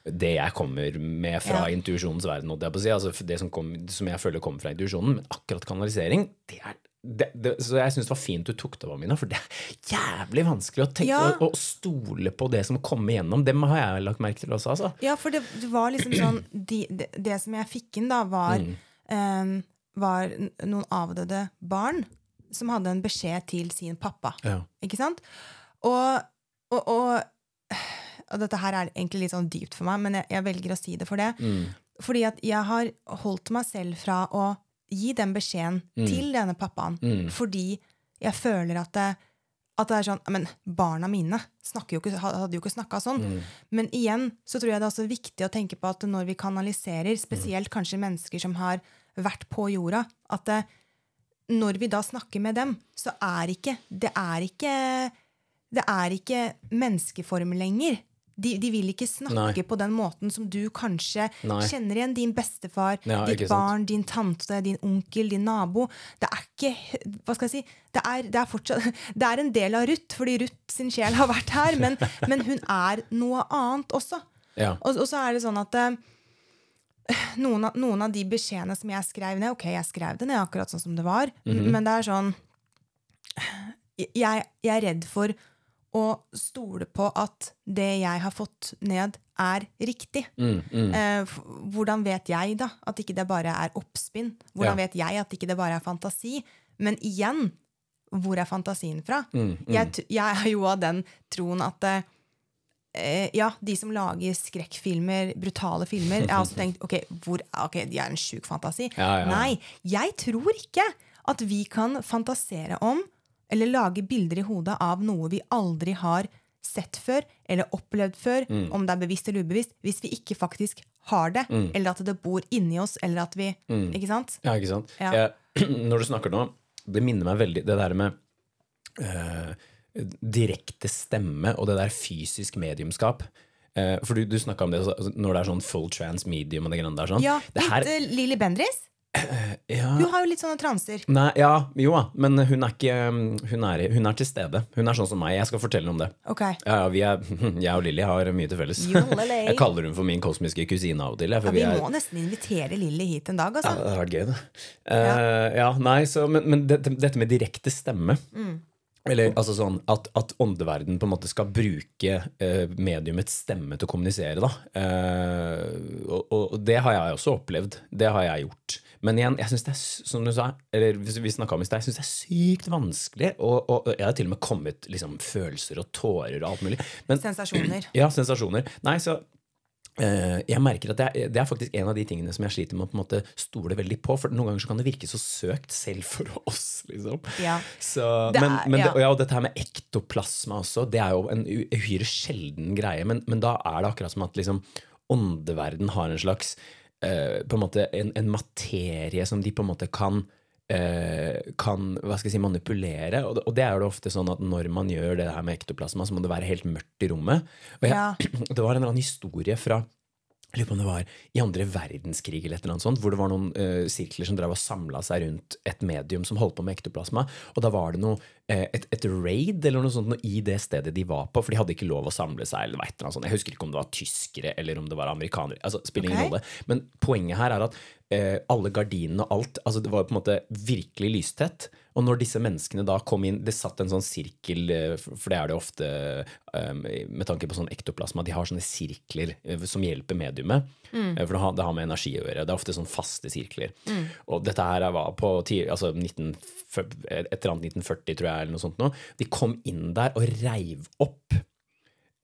Speaker 1: det jeg kommer med fra
Speaker 2: Ja.
Speaker 1: intuisjonens verden. Si. Altså det som, kom, som jeg føler kommer fra intuisjonen. Men akkurat kanalisering, det er det, det, så jeg syns det var fint du tok det, Mina, for det er jævlig vanskelig å, tenke,
Speaker 2: Ja.
Speaker 1: å, å stole på det som kommer gjennom. Det har jeg lagt merke til også, altså.
Speaker 2: Ja, for det, det var liksom sånn de, det, det som jeg fikk inn, da, var,
Speaker 1: Mm.
Speaker 2: um, var noen avdøde barn som hadde en beskjed til sin pappa.
Speaker 1: Ja.
Speaker 2: Ikke sant? Og, og, og, og dette her er egentlig litt sånn dypt for meg, men jeg, jeg velger å si det for det.
Speaker 1: Mm.
Speaker 2: Fordi at jeg har holdt meg selv fra å gi den beskjeden
Speaker 1: Mm.
Speaker 2: til denne pappaen. Fordi jeg føler at det, at det er sånn Men barna mine jo ikke, hadde jo ikke snakka sånn.
Speaker 1: Mm.
Speaker 2: Men igjen så tror jeg det er også viktig å tenke på at når vi kanaliserer, spesielt kanskje mennesker som har vært på jorda, at det, når vi da snakker med dem, så er ikke Det er ikke, det er ikke menneskeform lenger. De, de vil ikke snakke
Speaker 1: Nei.
Speaker 2: på den måten som du kanskje
Speaker 1: Nei.
Speaker 2: kjenner igjen din bestefar,
Speaker 1: Ja,
Speaker 2: ditt
Speaker 1: barn, sant.
Speaker 2: din tante, din onkel, din nabo. Det er ikke Hva skal jeg si? Det er, det er fortsatt Det er en del av Ruth, fordi Ruth sin sjel har vært her, men, men hun er noe annet også.
Speaker 1: Ja.
Speaker 2: Og, og så er det sånn at eh, noen, av, noen av de beskjedene som jeg skrev ned Ok, jeg skrev det ned akkurat sånn som det var,
Speaker 1: Mhm.
Speaker 2: men det er sånn jeg, jeg er redd for å stole på at det jeg har fått ned, er riktig.
Speaker 1: Mm, mm.
Speaker 2: Eh, hvordan vet jeg da at ikke det bare er oppspinn? Hvordan
Speaker 1: Ja.
Speaker 2: vet jeg at ikke det bare er fantasi? Men igjen, hvor er fantasien fra?
Speaker 1: Mm, mm.
Speaker 2: Jeg, jeg er jo av den troen at eh, ja, de som lager skrekkfilmer, brutale filmer Jeg har også tenkt ok, hvor, ok, de er en sjuk fantasi.
Speaker 1: Ja, ja.
Speaker 2: Nei, jeg tror ikke at vi kan fantasere om eller lage bilder i hodet av noe vi aldri har sett før eller opplevd før,
Speaker 1: Mm.
Speaker 2: om det er bevisst eller ubevisst, hvis vi ikke faktisk har det,
Speaker 1: Mm.
Speaker 2: eller at det bor inni oss, eller at vi Ikke sant?
Speaker 1: Ja, ikke sant?
Speaker 2: Ja.
Speaker 1: Jeg, når du snakker nå, det minner meg veldig det der med eh, direkte stemme og det der fysisk mediumskap. Uh, for du, du snakka om det altså, når det er sånn full trans medium og det greiene der. Sånn.
Speaker 2: Ja,
Speaker 1: det her,
Speaker 2: litt uh, Lilly Bendriss.
Speaker 1: ja,
Speaker 2: Hun har jo litt sånne transer.
Speaker 1: Nei, ja, jo da, men hun er ikke hun er, hun er til stede. Hun er sånn som meg. Jeg skal fortelle om det.
Speaker 2: Okay.
Speaker 1: Ja, ja, vi er, Jeg og Lilly har mye til felles. Jeg kaller hun for min kosmiske kusine av og til.
Speaker 2: Ja, vi må nesten invitere Lilly hit en dag,
Speaker 1: Ja,
Speaker 2: altså.
Speaker 1: det hadde vært gøy, det. Uh, ja, nei, så, men, men dette, dette med direkte stemme Eller altså sånn at, at åndeverden på en måte skal bruke eh, mediumets stemme til å kommunisere, da. Eh, og, og det har jeg også opplevd. Det har jeg gjort. Men igjen, jeg synes det er, som du sa, eller vi om i sted, jeg synes det er sykt vanskelig. Og, og jeg har til og med kommet liksom, følelser og tårer og alt mulig. Men,
Speaker 2: Sensasjoner.
Speaker 1: ja, sensasjoner. Nei, så Uh, jeg merker at er, det er faktisk en av de tingene som jeg sliter med å på en måte stole veldig på. For noen ganger så kan det virke så søkt selv for oss, liksom.
Speaker 2: Ja.
Speaker 1: Så,
Speaker 2: Det er-
Speaker 1: men
Speaker 2: ja.
Speaker 1: det, og ja, dette her med ektoplasma også, det er jo en uhyre sjelden greie. Men, men da er det akkurat som at liksom åndeverden har en slags eh, på en måte en, en materie som de på en måte kan eh, kan hva skal jeg si, manipulere. Og det, og det er jo ofte sånn at når man gjør det her med ektoplasma, så må det være helt mørkt i rommet. Og jeg,
Speaker 2: Ja.
Speaker 1: Det var en eller annen historie fra jeg lurer på om det var i andre verdenskrig eller et eller annet sånt, hvor det var noen uh, sirkler som drev og samla seg rundt et medium som holdt på med ektoplasma. Og da var det noe, eh, et, et raid eller noe sånt noe i det stedet de var på, for de hadde ikke lov å samle seg. eller et eller annet sånt. Jeg husker ikke om det var tyskere eller om det var amerikanere. altså spiller ingen
Speaker 2: Ok.
Speaker 1: rolle. Men poenget her er at uh, alle gardinene og alt altså Det var på en måte virkelig lystett. Og når disse menneskene da kom inn Det satt en sånn sirkel, eh, for det er det ofte eh, med tanke på sånn ektoplasma. De har sånne sirkler eh, som hjelper mediumet. Mm. For det har, det har med energi å gjøre. Det er ofte sånn faste sirkler. Og dette her var på altså 19, et eller annet 1940, tror jeg, eller noe sånt. Nå. De kom inn der og reiv opp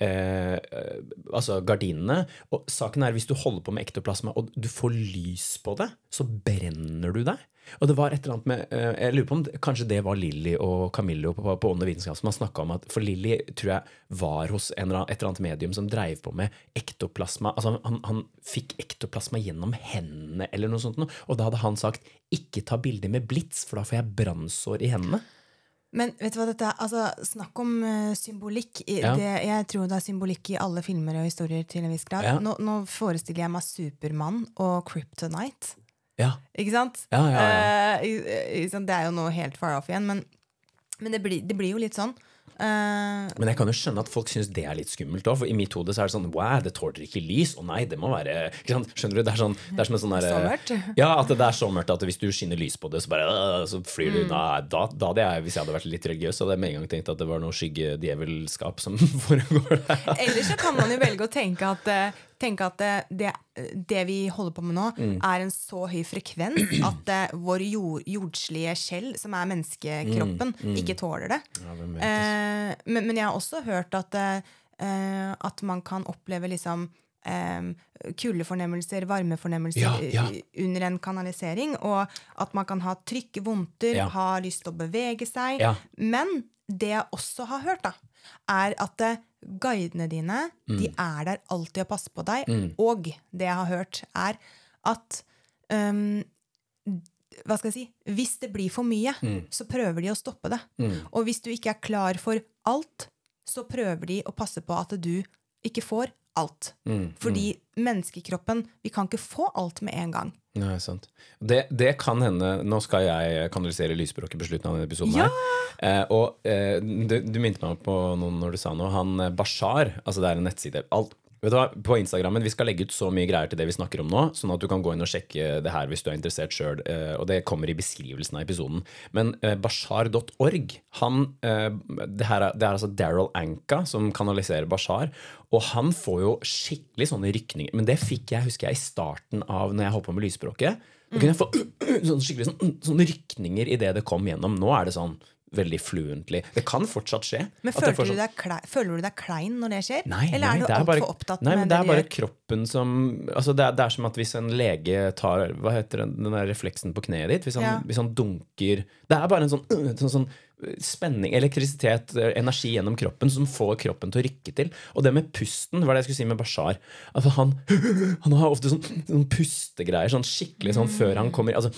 Speaker 1: eh, altså gardinene. Og saken er hvis du holder på med ektoplasma og du får lys på det, så brenner du deg. Og det var et eller annet med eh, Jeg lurer på om kanskje det var Lilly og Camillo på, på Ånd og vitenskap som har snakka om at For Lilly tror jeg var hos eller annen- et eller annet medium som dreiv på med ektoplasma. Altså han, han fikk ektoplasma gjennom hendene eller noe sånt. Og da hadde han sagt 'ikke ta bilder med blits, for da får jeg brannsår i hendene'.
Speaker 2: Men vet du hva dette er? Altså, snakk om uh, symbolikk. I,
Speaker 1: Ja.
Speaker 2: det, jeg tror det er symbolikk i alle filmer og historier til en viss grad.
Speaker 1: Ja.
Speaker 2: Nå, nå forestiller jeg meg Supermann og Kryptonite.
Speaker 1: Ja,
Speaker 2: Ikke sant?
Speaker 1: Ja, ja, ja.
Speaker 2: I- ikke sant? det er jo noe helt far off igjen, men, men det, blir, det blir jo litt sånn. Eh,
Speaker 1: Men jeg kan jo skjønne at folk syns det er litt skummelt òg. For i mitt hode så er det sånn Wow, det tåler ikke lys. Å nei, det må være? Skjønner du? Det er, sånn, det er som en sånn derre-
Speaker 2: Så mørkt?
Speaker 1: Ja, at det er så mørkt at hvis du skinner lys på det, så bare øh, Så flyr
Speaker 2: Mm.
Speaker 1: du unna. Da, da hadde jeg, hvis jeg hadde vært litt religiøs, så hadde jeg med en gang tenkt at det var noe skyggedjevelskap som foregår der.
Speaker 2: Ellers så kan man jo velge å tenke at, eh, tenke at det, det, det vi holder på med nå,
Speaker 1: Mm.
Speaker 2: er en så høy frekvens at eh, vår jord, jordslige skjell, som er menneskekroppen, ikke tåler det.
Speaker 1: Mm, Ja,
Speaker 2: Eh, men, men jeg har også hørt at, uh, at man kan oppleve liksom um, kuldefornemmelser, varmefornemmelser
Speaker 1: Ja, ja.
Speaker 2: under en kanalisering. Og at man kan ha trykk, vondter,
Speaker 1: Ja.
Speaker 2: ha lyst til å bevege seg. Men det jeg også har hørt, da, er at guidene dine
Speaker 1: Mm.
Speaker 2: de er der alltid og passer på deg. Og det jeg har hørt, er at um, hva skal jeg si? Hvis det blir for mye,
Speaker 1: Mm.
Speaker 2: så prøver de å stoppe det. Og hvis du ikke er klar for alt, så prøver de å passe på at du ikke får alt.
Speaker 1: Mm,
Speaker 2: Fordi menneskekroppen Vi kan ikke få alt med en gang.
Speaker 1: Nei, sant. Det, det kan hende Nå skal jeg kanalisere lysspråket på slutten av denne episoden.
Speaker 2: Ja!
Speaker 1: her. Eh, og eh, du, du minte meg på noen når du sa noe. Han eh, Bashar, altså det er en nettside alt, vet du hva, På Instagrammen vi skal legge ut så mye greier til det vi snakker om nå, sånn at du kan gå inn og sjekke det her hvis du er interessert sjøl. Eh, og det kommer i beskrivelsen av episoden. Men eh, bashar.org han, eh, det, her er, det er altså Daryl Anka som kanaliserer Bashar. Og han får jo skikkelig sånne rykninger. Men det fikk jeg husker jeg, i starten av når jeg holdt på med lysspråket. Da kunne jeg få sånne, sånn, sånne rykninger idet det kom gjennom. Nå er det sånn veldig fluently. Det kan fortsatt skje.
Speaker 2: Men føler
Speaker 1: får
Speaker 2: du, deg klei, føler du deg klein når det skjer?
Speaker 1: Nei,
Speaker 2: Eller
Speaker 1: nei,
Speaker 2: er du altfor opptatt
Speaker 1: nei,
Speaker 2: med
Speaker 1: men
Speaker 2: det
Speaker 1: det er bare
Speaker 2: gjør?
Speaker 1: kroppen som altså det, er, det er som at hvis en lege tar Hva heter den, den der refleksen på kneet ditt? Hvis han,
Speaker 2: Ja.
Speaker 1: hvis han dunker Det er bare en sånn, øh, sånn, sånn spenning, elektrisitet, øh, energi gjennom kroppen som får kroppen til å rykke til. Og det med pusten var det jeg skulle si med Bashar. Altså han, han har ofte sånn, sånn pustegreier, sånn skikkelig sånn før han kommer Altså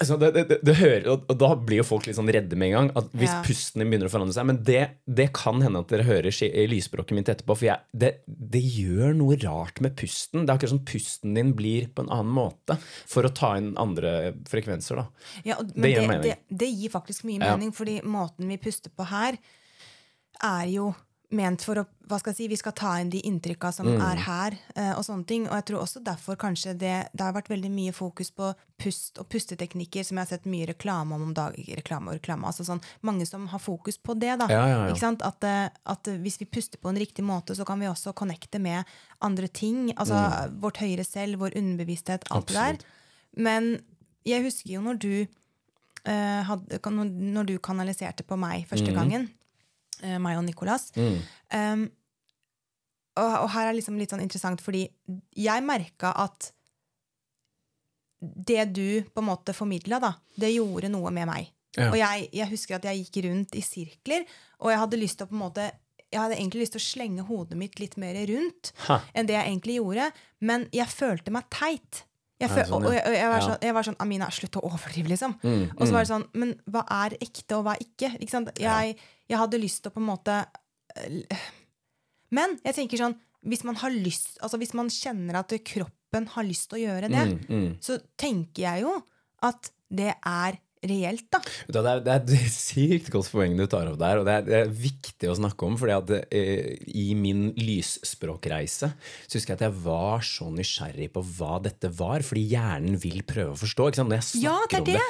Speaker 1: Altså, det, det, det, hører, og, da blir jo folk litt sånn redde med en gang. At hvis
Speaker 2: Ja.
Speaker 1: pusten begynner å forandre seg. Men det, det kan hende at dere hører i lysspråket mitt etterpå. For jeg, det, det gjør noe rart med pusten. Det er akkurat som pusten din blir på en annen måte for å ta inn andre frekvenser. da.
Speaker 2: Ja, og,
Speaker 1: Det gir
Speaker 2: det,
Speaker 1: mening.
Speaker 2: det, gir faktisk mye
Speaker 1: Ja.
Speaker 2: mening, fordi måten vi puster på her, er jo ment for å hva skal jeg si, Vi skal ta inn de inntrykka som
Speaker 1: Mm.
Speaker 2: er her, uh, og sånne ting. Og jeg tror også derfor kanskje det, det har vært veldig mye fokus på pust og pusteteknikker, som jeg har sett mye reklame om om dagen. Reklame og reklame, altså sånn, Mange som har fokus på det. da.
Speaker 1: Ja, ja, ja.
Speaker 2: Ikke sant? At, eh, at hvis vi puster på en riktig måte, så kan vi også connecte med andre ting. Altså vårt høyere selv, vår underbevissthet, alt det
Speaker 1: Mm.
Speaker 2: Der. Men jeg husker jo når du uh, had, når du kanaliserte på meg første gangen, eh, meg og Nicolas um, og, og her er liksom litt sånn interessant, fordi jeg merka at det du på en måte formidla, det gjorde noe med meg.
Speaker 1: Ja.
Speaker 2: Og jeg, jeg husker at jeg gikk rundt i sirkler, og jeg hadde lyst til å på en måte jeg hadde egentlig lyst til å slenge hodet mitt litt mer rundt
Speaker 1: Ha.
Speaker 2: enn det jeg egentlig gjorde, men jeg følte meg teit. Jeg, føl,
Speaker 1: sånn, ja.
Speaker 2: og jeg, jeg, var sånn, jeg var sånn Amina, slutt å overdrive, liksom.
Speaker 1: Mm,
Speaker 2: Og så var det sånn, men hva er ekte, og hva er ikke? ikke? Jeg, jeg hadde lyst til å på en måte eh, Men jeg tenker sånn, hvis man har lyst Altså hvis man kjenner at kroppen har lyst til å gjøre det,
Speaker 1: Mm, mm.
Speaker 2: så tenker jeg jo at det er reelt, da.
Speaker 1: Det er, det er et sykt godt poeng du tar opp der, og det er, det er viktig å snakke om. fordi at eh, i min lysspråkreise så husker jeg at jeg var så nysgjerrig på hva dette var, fordi hjernen vil prøve å forstå. Når jeg
Speaker 2: Ja,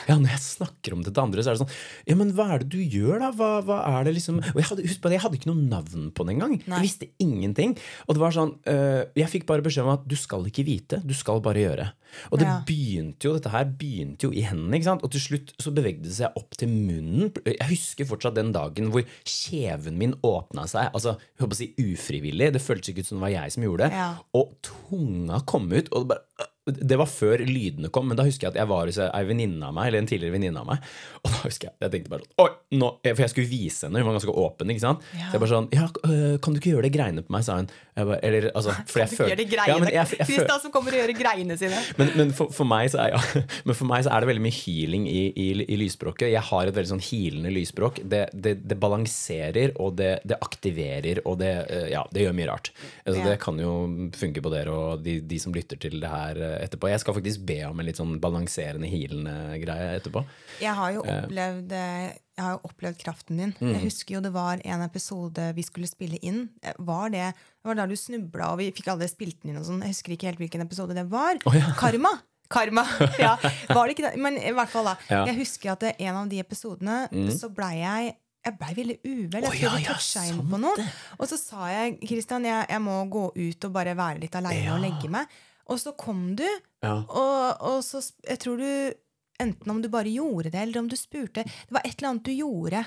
Speaker 1: ja, når jeg snakker om det til andre, så er det sånn Ja, men hva er det du gjør, da? Hva, hva er det liksom Og jeg hadde, husk på det, jeg hadde ikke noe navn på det engang. Jeg visste ingenting. Og det var sånn eh, Jeg fikk bare beskjed om at du skal ikke vite, du skal bare gjøre. Og det
Speaker 2: Ja.
Speaker 1: begynte jo, dette her begynte jo i hendene, ikke sant? Og til slutt så bevegde det seg opp til munnen. Jeg husker fortsatt den dagen hvor kjeven min åpna seg. Altså, jeg håper å si ufrivillig. Det føltes ikke ut som det var jeg som gjorde det.
Speaker 2: Ja.
Speaker 1: Og tunga kom ut. og det bare... Det var før lydene kom, men da husker jeg at jeg var hos ei venninne av meg. Eller en tidligere venninne av meg Og da husker jeg jeg tenkte bare sånn Oi, nå, For jeg skulle vise henne, hun var ganske åpen. ikke sant?
Speaker 2: Ja.
Speaker 1: Så jeg bare sånn Ja, øh, kan du ikke gjøre det greiene på meg, sa hun. Bare, eller, altså, for jeg
Speaker 2: føler,
Speaker 1: Ja, men jeg- jeg føl-
Speaker 2: som kommer og gjør greiene sine.
Speaker 1: men, men, for, for er, ja, men for meg så er det veldig mye healing i, i, i lysspråket. Jeg har et veldig sånn healende lysspråk. Det, det, det balanserer, og det, det aktiverer, og det, eh, ja, det gjør mye rart. Altså. Det kan jo funke på dere og de, de som lytter til det her eh, etterpå. Jeg skal faktisk be om en litt sånn balanserende, healende greie etterpå.
Speaker 2: Jeg har jo opplevd, eh, jeg har jo opplevd kraften din.
Speaker 1: Mm.
Speaker 2: Jeg husker jo det var en episode vi skulle spille inn. Eh, Var det, det var da du snubla, og vi fikk aldri spilt den inn. og sånn. Jeg husker ikke helt hvilken episode det var.
Speaker 1: Oh, ja.
Speaker 2: Karma! Karma, ja. Var det ikke det? Men i hvert fall da.
Speaker 1: Ja. Mm.
Speaker 2: Jeg husker at en av de episodene så blei jeg jeg blei veldig uvel. Jeg
Speaker 1: Å,
Speaker 2: oh,
Speaker 1: ja, ja,
Speaker 2: inn på noe. Og så sa jeg Kristian, jeg, jeg må gå ut og bare være litt aleine
Speaker 1: Ja.
Speaker 2: og legge meg. Og så kom du,
Speaker 1: Ja.
Speaker 2: og, og så Jeg tror du Enten om du bare gjorde det, eller om du spurte. Det var et eller annet du gjorde.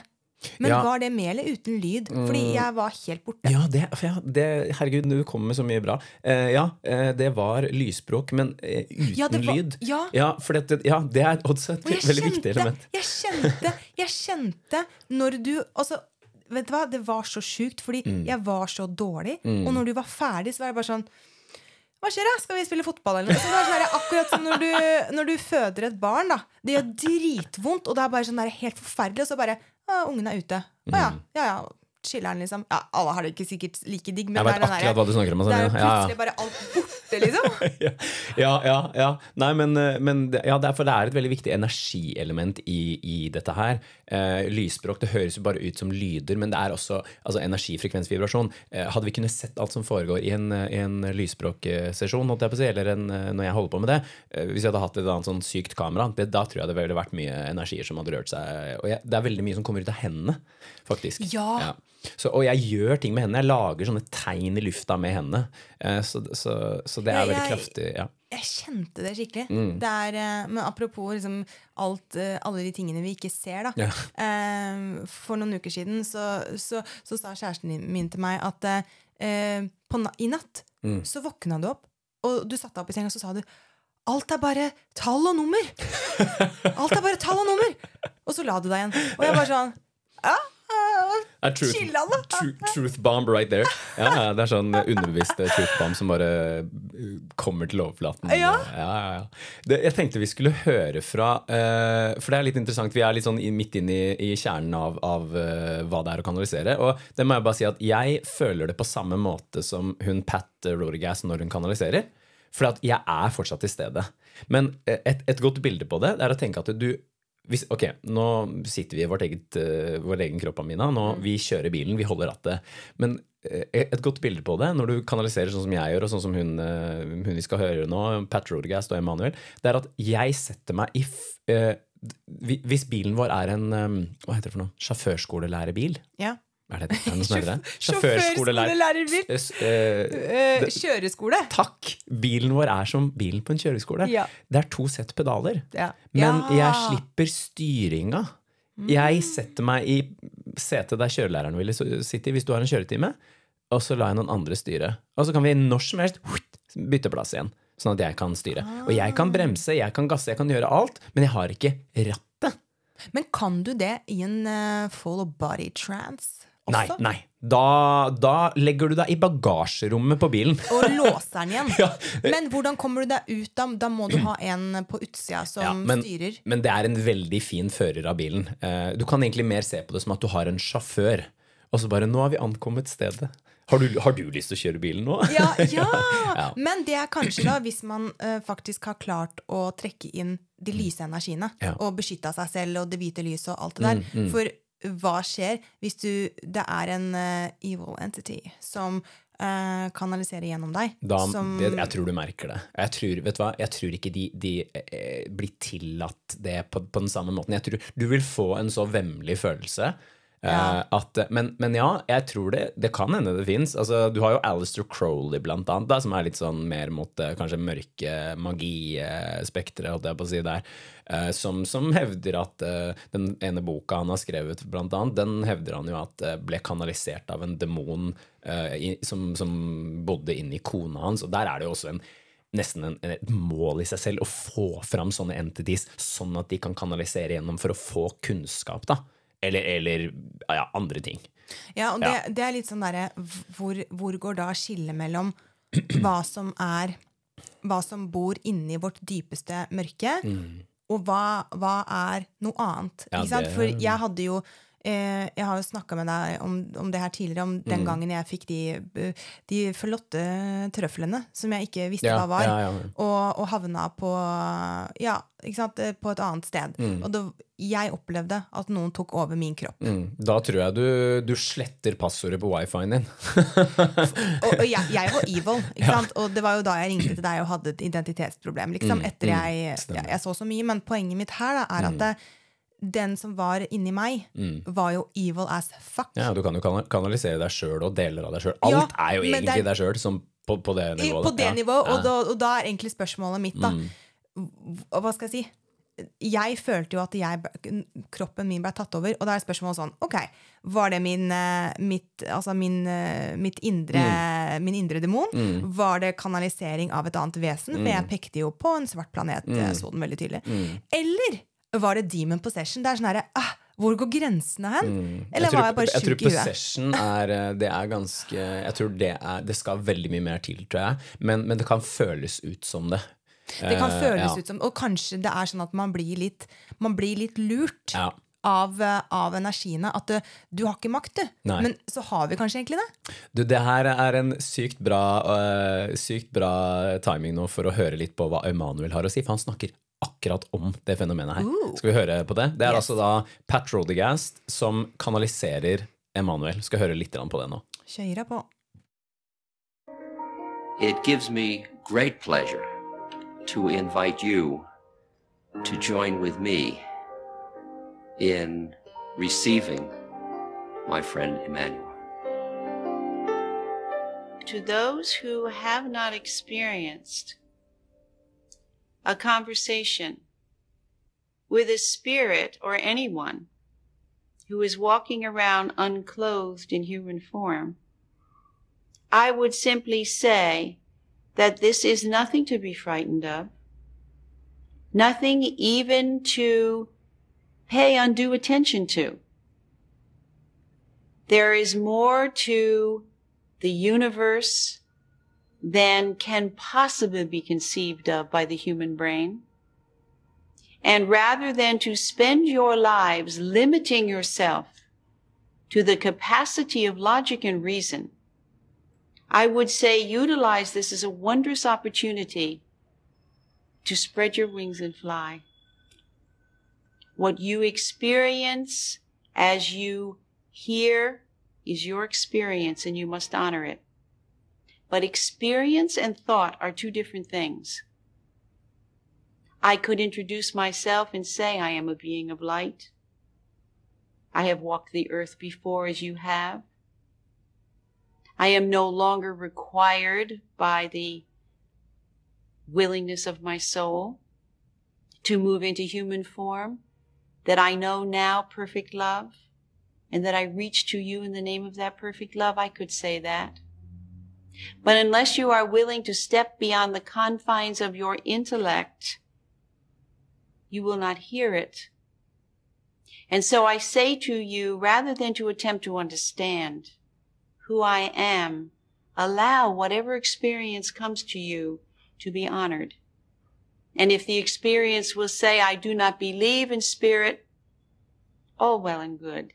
Speaker 2: Men
Speaker 1: Ja. Mm.
Speaker 2: var det med eller uten lyd? Fordi jeg var helt borte.
Speaker 1: Ja, det, det, herregud, du kommer med så mye bra. Uh, ja, eh, det var lysspråk, men uh, uten
Speaker 2: Ja, var-
Speaker 1: lyd.
Speaker 2: ja.
Speaker 1: for det, ja, det er også et veldig
Speaker 2: kjente, viktig
Speaker 1: element.
Speaker 2: jeg kjente, jeg kjente når du altså, Vet du hva, Det var så sjukt, fordi
Speaker 1: Mm.
Speaker 2: jeg var så dårlig. Og når du var ferdig, så var jeg bare sånn hva skjer da? Skal vi spille fotball? eller noe? Så det er sånn der, akkurat som når du, når du føder et barn. da Det gjør dritvondt, og det er bare sånn der helt forferdelig. Og så bare Å, Ungen er ute. Å ja. ja, ja. Chiller'n, liksom. Ja, alle har det ikke sikkert like digg, men
Speaker 1: Jeg
Speaker 2: det
Speaker 1: vet
Speaker 2: er
Speaker 1: akkurat hva du snakker om.
Speaker 2: det
Speaker 1: Sånn,
Speaker 2: er jo
Speaker 1: ja, ja.
Speaker 2: plutselig bare alt borte, liksom.
Speaker 1: ja, ja, ja, ja. Nei, men, eh, men det- ja, derfor det er et veldig viktig energielement i, i dette her. Eh, lysspråk det høres jo bare ut som lyder, men det er også altså, energifrekvensvibrasjon. Eh, hadde vi kunnet sett alt som foregår i en, eh, i en lysspråksesjon, holdt jeg på å si, eller en, eh, når jeg holder på med det, eh, hvis jeg hadde hatt et annet sånn sykt kamera, det, da tror jeg det ville vært mye energier som hadde rørt seg. Og jeg, det er veldig mye som kommer ut av hendene, faktisk.
Speaker 2: Ja.
Speaker 1: Så, og jeg gjør ting med hendene. Jeg lager sånne tegn i lufta med hendene. Eh, så, så, så det er veldig kraftig. Ja.
Speaker 2: Jeg kjente det skikkelig.
Speaker 1: Mm.
Speaker 2: Det er, eh, men apropos liksom, alt, eh, alle de tingene vi ikke ser. Da.
Speaker 1: Ja.
Speaker 2: For noen uker siden så, så, så sa kjæresten min til meg at eh, på i natt
Speaker 1: Mm.
Speaker 2: så våkna du opp, og du satte deg opp i senga, og så sa du Alt er bare tall og nummer! Alt er bare tall og nummer! Og så la du deg igjen. Og jeg bare sånn Ja,
Speaker 1: truth, tru- truth bomb right there. Ja, det er sånn underbevisst eh, truth bomb som bare uh, kommer til overflaten.
Speaker 2: Ja.
Speaker 1: ja. Det, jeg tenkte vi skulle høre fra uh, For det er litt interessant. Vi er litt sånn midt inn i, i kjernen av, av uh, hva det er å kanalisere. Og det må jeg bare si at jeg føler det på samme måte som hun Pat Rodegas når hun kanaliserer. For at jeg er fortsatt til stede. Men eh, et, et godt bilde på det, det er å tenke at du hvis, ok, nå sitter vi i vårt eget, eh, vår egen kropp, Amina. Nå, Vi kjører bilen, vi holder rattet. Men eh, et godt bilde på det, når du kanaliserer sånn som jeg gjør, og sånn som hun, eh, hun vi skal høre nå, Pat Rodegast og Emanuel, det er at jeg setter meg i Hvis bilen vår er en Hva heter det for noe? Sjåførskolelærebil?
Speaker 2: ja.
Speaker 1: Er det, er det noe som heter det?
Speaker 2: Sjåførskolelærerbil.
Speaker 1: S- eh,
Speaker 2: Eh, kjøreskole.
Speaker 1: Takk! Bilen vår er som bilen på en kjøreskole.
Speaker 2: Ja.
Speaker 1: Det er to sett pedaler.
Speaker 2: Ja.
Speaker 1: Men
Speaker 2: Ja.
Speaker 1: jeg slipper styringa. Jeg setter meg i setet der kjørelæreren ville sitte i hvis du har en kjøretime, og så lar jeg noen andre styre. Og så kan vi når som helst bytte plass igjen, sånn at jeg kan styre. Og jeg kan bremse, jeg kan gasse, jeg kan gjøre alt, men jeg har ikke rattet.
Speaker 2: Men kan du det i en uh, full body trance
Speaker 1: Nei, nei. Da, da legger du deg i bagasjerommet på bilen.
Speaker 2: Og låser den igjen.
Speaker 1: Ja.
Speaker 2: Men hvordan kommer du deg ut? Da, da må du ha en på utsida som
Speaker 1: Ja, men,
Speaker 2: styrer.
Speaker 1: men det er en veldig fin fører av bilen. Eh, du kan egentlig mer se på det som at du har en sjåfør. Og så bare 'Nå har vi ankommet stedet'. Har du, har du lyst til å kjøre bilen nå?
Speaker 2: Ja, ja.
Speaker 1: Ja.
Speaker 2: Men det er kanskje da hvis man uh, faktisk har klart å trekke inn de lyse energiene.
Speaker 1: Ja.
Speaker 2: Og beskytta seg selv og det hvite lyset og alt det der. For hva skjer hvis du Det er en uh, evil entity som uh, kanaliserer gjennom deg?
Speaker 1: Da,
Speaker 2: som,
Speaker 1: det, jeg tror du merker det. Jeg tror, vet du hva? Jeg tror ikke de, de eh, blir tillatt det på, på den samme måten. Jeg tror Du vil få en så vemmelig følelse
Speaker 2: Ja.
Speaker 1: Eh, at, men, men ja, jeg tror det, det kan hende det fins. Altså, du har jo Alistair Crowley, blant annet, da, som er litt sånn mer mot eh, kanskje mørke magispekteret, holdt jeg på å si der. eh, som, som hevder at eh, den ene boka han har skrevet, blant annet, den hevder han jo at eh, ble kanalisert av en demon eh, som, som bodde inni kona hans. Og der er det jo også en nesten en, et mål i seg selv å få fram sånne entities, sånn at de kan kanalisere gjennom for å få kunnskap, da. Eller, eller ja, andre ting.
Speaker 2: Ja, og det,
Speaker 1: Ja.
Speaker 2: det er litt sånn derre hvor, hvor går da skillet mellom hva som er Hva som bor inni vårt dypeste mørke, og hva, hva er noe annet?
Speaker 1: Ja, det-
Speaker 2: For jeg hadde jo eh, Jeg har jo snakka med deg om, om det her tidligere, om
Speaker 1: Mm.
Speaker 2: den gangen jeg fikk de, eh, de flotte trøflene som jeg ikke visste
Speaker 1: Ja,
Speaker 2: hva var,
Speaker 1: ja, ja.
Speaker 2: Og, og havna på Ja, ikke sant? eh, på et annet sted. Og da, jeg opplevde at noen tok over min kropp.
Speaker 1: Mm. Da tror jeg du, du sletter passordet på wifien din.
Speaker 2: og, og jeg, jeg var evil, ikke sant? og det var jo da jeg ringte til deg og hadde et identitetsproblem. Liksom, etter jeg,
Speaker 1: Mm, stemmer. Mm.
Speaker 2: jeg, jeg så så mye. Men poenget mitt her da, er at det, den som var inni meg, var jo evil as fuck.
Speaker 1: Ja, Du kan jo kanalisere deg sjøl og deler av deg sjøl. Alt
Speaker 2: Ja,
Speaker 1: er jo egentlig
Speaker 2: er-
Speaker 1: deg sjøl på, på det nivået.
Speaker 2: På det.
Speaker 1: Ja.
Speaker 2: nivået. Og.
Speaker 1: Mm.
Speaker 2: da, og da er egentlig spørsmålet mitt, da mm. Hva skal jeg si? Jeg følte jo at jeg, kroppen min ble tatt over, og da er spørsmålet sånn Ok, var det min, eh, mitt, altså min, eh, mitt indre,
Speaker 1: Mm.
Speaker 2: min indre demon? Var det kanalisering av et annet vesen? For
Speaker 1: Mm.
Speaker 2: jeg pekte jo på en svart planet, jeg så den veldig tydelig. Eller var det demon possession? Det er sånn herre ah, Hvor går grensene hen? Eller
Speaker 1: Mm. tror,
Speaker 2: var jeg bare sjuk i huet?
Speaker 1: possession er eh, Det er ganske Jeg tror det er Det skal veldig mye mer til, tror jeg. Men, men det kan føles ut som det.
Speaker 2: Det kan
Speaker 1: føles
Speaker 2: føles
Speaker 1: ja.
Speaker 2: ut som Og kanskje det er sånn at man blir litt, man blir litt lurt
Speaker 1: Ja.
Speaker 2: av, eh, av energiene. At du, du har ikke makt, du.
Speaker 1: Nei.
Speaker 2: Men så har vi kanskje egentlig det.
Speaker 1: Du, det her er en sykt bra, uh, sykt bra timing nå for å høre litt på hva Emanuel har å si, for han snakker akkurat om det fenomenet her.
Speaker 2: Ooh.
Speaker 1: Skal vi høre på det? Det er
Speaker 2: Yes.
Speaker 1: altså da Pat Rodegast som kanaliserer Emanuel. Skal høre litt på det nå.
Speaker 2: Kjøra på.
Speaker 6: It gives me great pleasure to invite you to join with me in receiving my friend Emmanuel.
Speaker 5: to those who have not experienced a conversation with a spirit or anyone who is walking around unclothed in human form, I would simply say that this is nothing to be frightened of, nothing even to pay undue attention to. There is more to the universe than can possibly be conceived of by the human brain. And rather than to spend your lives limiting yourself to the capacity of logic and reason, I would say utilize this as a wondrous opportunity to spread your wings and fly. What you experience as you hear is your experience and you must honor it. But experience and thought are two different things. I could introduce myself and say I am a being of light. I have walked the earth before as you have. I am no longer required by the willingness of my soul to move into human form, that I know now perfect love, and that I reach to you in the name of that perfect love, I could say that. But unless you are willing to step beyond the confines of your intellect, you will not hear it. And so I say to you, rather than to attempt to understand who I am, allow whatever experience comes to you to be honored. And if the experience will say, I do not believe in spirit, all well and good.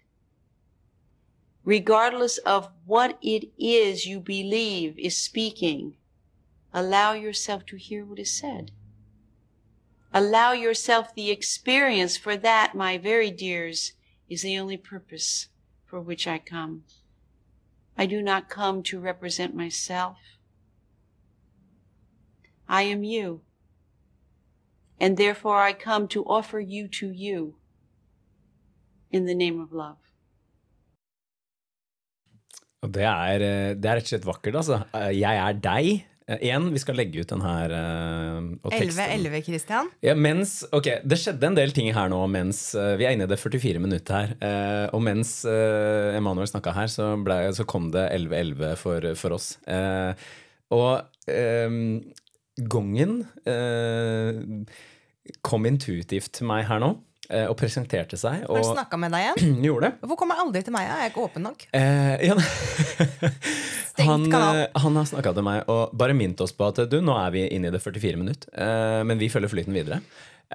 Speaker 5: Regardless of what it is you believe is speaking, allow yourself to hear what is said. Allow yourself the experience, for that, my very dears, is the only purpose for which I come. I do not come to represent myself. I am you. And therefore I come to offer you to you in the name of love.
Speaker 1: Det er, eh, det er rett og slett vakkert, altså. Eh, Jeg er deg. Én, vi skal legge ut den her eh, og teksten.
Speaker 2: 11-11, Christian.
Speaker 1: Ja, mens, ok, Det skjedde en del ting her nå mens eh, vi er inne i det 44 minuttet her. eh, og mens uh, Emanuel snakka her, så, ble, så kom det 11-11 for, for oss. Eh, og um, gongen eh, kom intuitivt til meg her nå eh, og presenterte seg.
Speaker 2: Har
Speaker 1: Og
Speaker 2: snakka med deg igjen?
Speaker 1: gjorde det.
Speaker 2: Hvorfor kommer aldri til meg? Jeg er ikke åpen nok.
Speaker 1: Eh, ja, han, eh, han har snakka til meg og bare minnet oss på at du, nå er vi inne i det 44 minutt, eh, men vi følger flyten videre.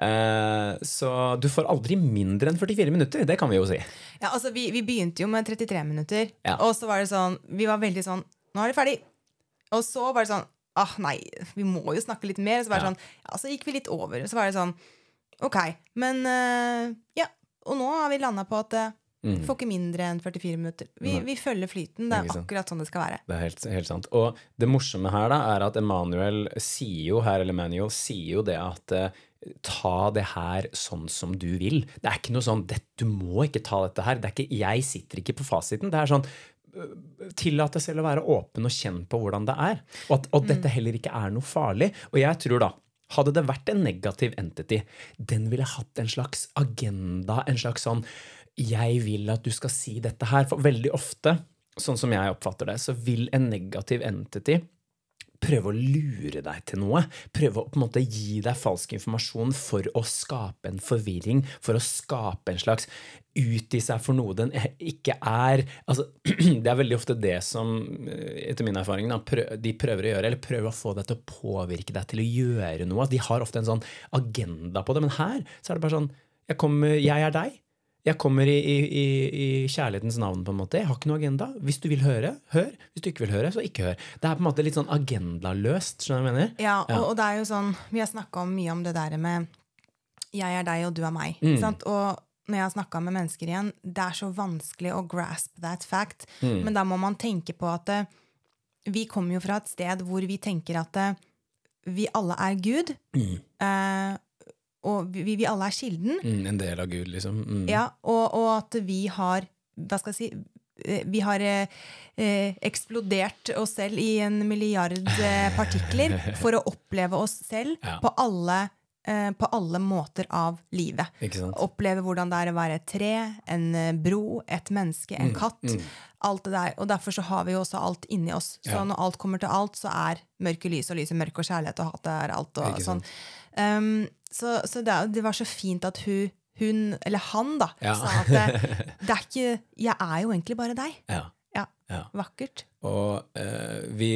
Speaker 1: Eh, så du får aldri mindre enn 44 minutter, det kan vi jo si.
Speaker 2: Ja, altså vi, vi begynte jo med 33 minutter,
Speaker 1: Ja.
Speaker 2: og så var det sånn Vi var veldig sånn Nå er det ferdig. Og så var det sånn Ah, nei, vi må jo snakke litt mer. Så var det
Speaker 1: Ja.
Speaker 2: sånn Ja, så gikk vi litt over. Så var det sånn Ok. Men uh, ja. Og nå har vi landa på at mm. får ikke mindre enn 44 minutter. Vi,
Speaker 1: Mm.
Speaker 2: Vi følger flyten. Det er akkurat sånn det skal være.
Speaker 1: Det er helt, helt sant. Og det morsomme her da er at Emanuel sier jo her, eller Manuel sier jo det at uh, ta det her sånn som du vil. Det er ikke noe sånn det, Du må ikke ta dette her. Det er ikke, jeg sitter ikke på fasiten. Det er sånn Tillat deg selv å være åpen og kjenn på hvordan det er. Og at og dette heller ikke er noe farlig. Og jeg tror da hadde det vært en negativ entity, den ville hatt en slags agenda, en slags sånn Jeg vil at du skal si dette her. For veldig ofte, sånn som jeg oppfatter det, så vil en negativ entity prøve å lure deg til noe. Prøve å på en måte gi deg falsk informasjon for å skape en forvirring, for å skape en slags utgi seg for noe den ikke er. Altså, det er veldig ofte det som, eh, etter min erfaring, de prøver å gjøre, eller prøver å få deg til å påvirke deg til å gjøre noe. De har ofte en sånn agenda på det, men her så er det bare sånn Jeg, kommer, jeg er deg. Jeg kommer i, i, i, i kjærlighetens navn, på en måte. Jeg har ikke noe agenda. Hvis du vil høre, hør. Hvis du ikke vil høre, så ikke hør. Det er på en måte litt sånn agendaløst. Skjønner du hva jeg mener?
Speaker 2: Ja,
Speaker 1: Ja.
Speaker 2: Og, og det er jo sånn Vi har snakka mye om det der med jeg er deg, og du er meg.
Speaker 1: Mm.
Speaker 2: Sant? Og når jeg har snakka med mennesker igjen, det er så vanskelig å grasp that fact.
Speaker 1: Mm.
Speaker 2: Men da må man tenke på at eh, vi kommer jo fra et sted hvor vi tenker at eh, vi alle er Gud.
Speaker 1: Mm.
Speaker 2: Eh, og vi, vi alle er kilden.
Speaker 1: Mm, en del av Gud, liksom. Mm.
Speaker 2: Ja, og, og at vi har Hva skal jeg si eh, Vi har eh, eh, eksplodert oss selv i en milliard eh, partikler for å oppleve oss selv
Speaker 1: Ja.
Speaker 2: på, alle, eh, på alle måter av livet.
Speaker 1: Ikke sant?
Speaker 2: Oppleve hvordan det er å være et tre, en bro, et menneske, en
Speaker 1: Mm,
Speaker 2: katt.
Speaker 1: mm.
Speaker 2: Alt det der. Og derfor så har vi jo også alt inni oss. Så
Speaker 1: Ja.
Speaker 2: når alt kommer til alt, så er mørke lys og lys er mørke, og kjærlighet og hat er alt. Og sånn. Um, så så det, det var så fint at hun, hun eller han, da,
Speaker 1: Ja.
Speaker 2: sa at det, det er ikke Jeg er jo egentlig bare deg.
Speaker 1: Ja.
Speaker 2: Ja.
Speaker 1: Ja.
Speaker 2: Vakkert.
Speaker 1: Og uh, vi,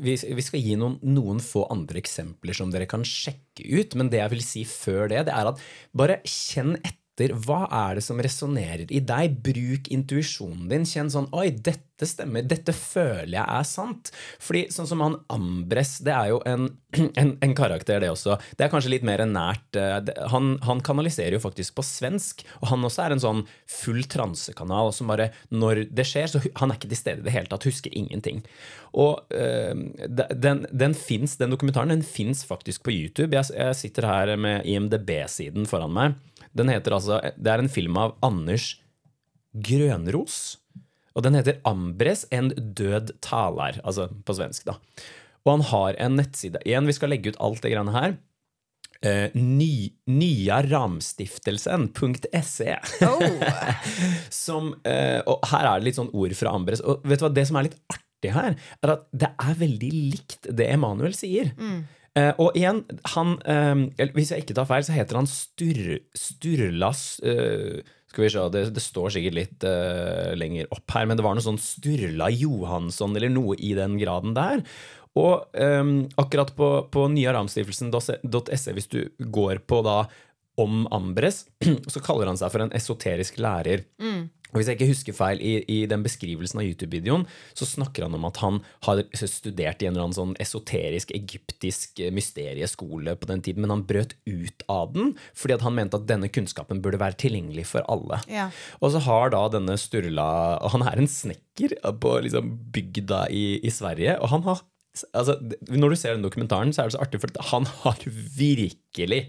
Speaker 1: vi, vi skal gi noen, noen få andre eksempler som dere kan sjekke ut. Men det jeg vil si før det, det er at bare kjenn etter. Hva er det som resonnerer i deg? Bruk intuisjonen din. Kjenn sånn Oi, dette stemmer. Dette føler jeg er sant. Fordi sånn som han Ambres, det er jo en, en, en karakter, det også. Det er kanskje litt mer nært eh, han, han kanaliserer jo faktisk på svensk. Og han også er en sånn full transekanal som bare Når det skjer, så han er ikke til stede i det hele tatt. Husker ingenting. Og øh, den, den, finnes, den dokumentaren den fins faktisk på YouTube. Jeg, jeg sitter her med IMDb-siden foran meg. Den heter altså Det er en film av Anders Grønros. Og den heter Ambres en død taler', altså på svensk, da. Og han har en nettside. Igjen, vi skal legge ut alt det greiene her. Uh, ny, nyaramstiftelsen.se.
Speaker 2: Oh.
Speaker 1: som, eh, og her er det litt sånn ord fra Ambres. Og vet du hva, det som er litt artig her, er at det er veldig likt det Emanuel sier. Eh, og igjen, han eh, Hvis jeg ikke tar feil, så heter han Stur, Sturlas eh, Skal vi se, det, det står sikkert litt eh, lenger opp her, men det var noe sånn Sturla Johansson eller noe i den graden der. Og eh, akkurat på, på nyaramstiftelsen.se, hvis du går på da om Ambres, så kaller han seg for en esoterisk lærer. Og Hvis jeg ikke husker feil, i, i den beskrivelsen av YouTube-videoen så snakker han om at han har studert i en eller annen sånn esoterisk egyptisk eh, mysterieskole på den tiden, men han brøt ut av den fordi at han mente at denne kunnskapen burde være tilgjengelig for alle.
Speaker 2: Ja.
Speaker 1: Og så har da denne Sturla og Han er en snekker på liksom bygda i, i Sverige, og han har altså, Når du ser den dokumentaren, så er det så artig, for han har virkelig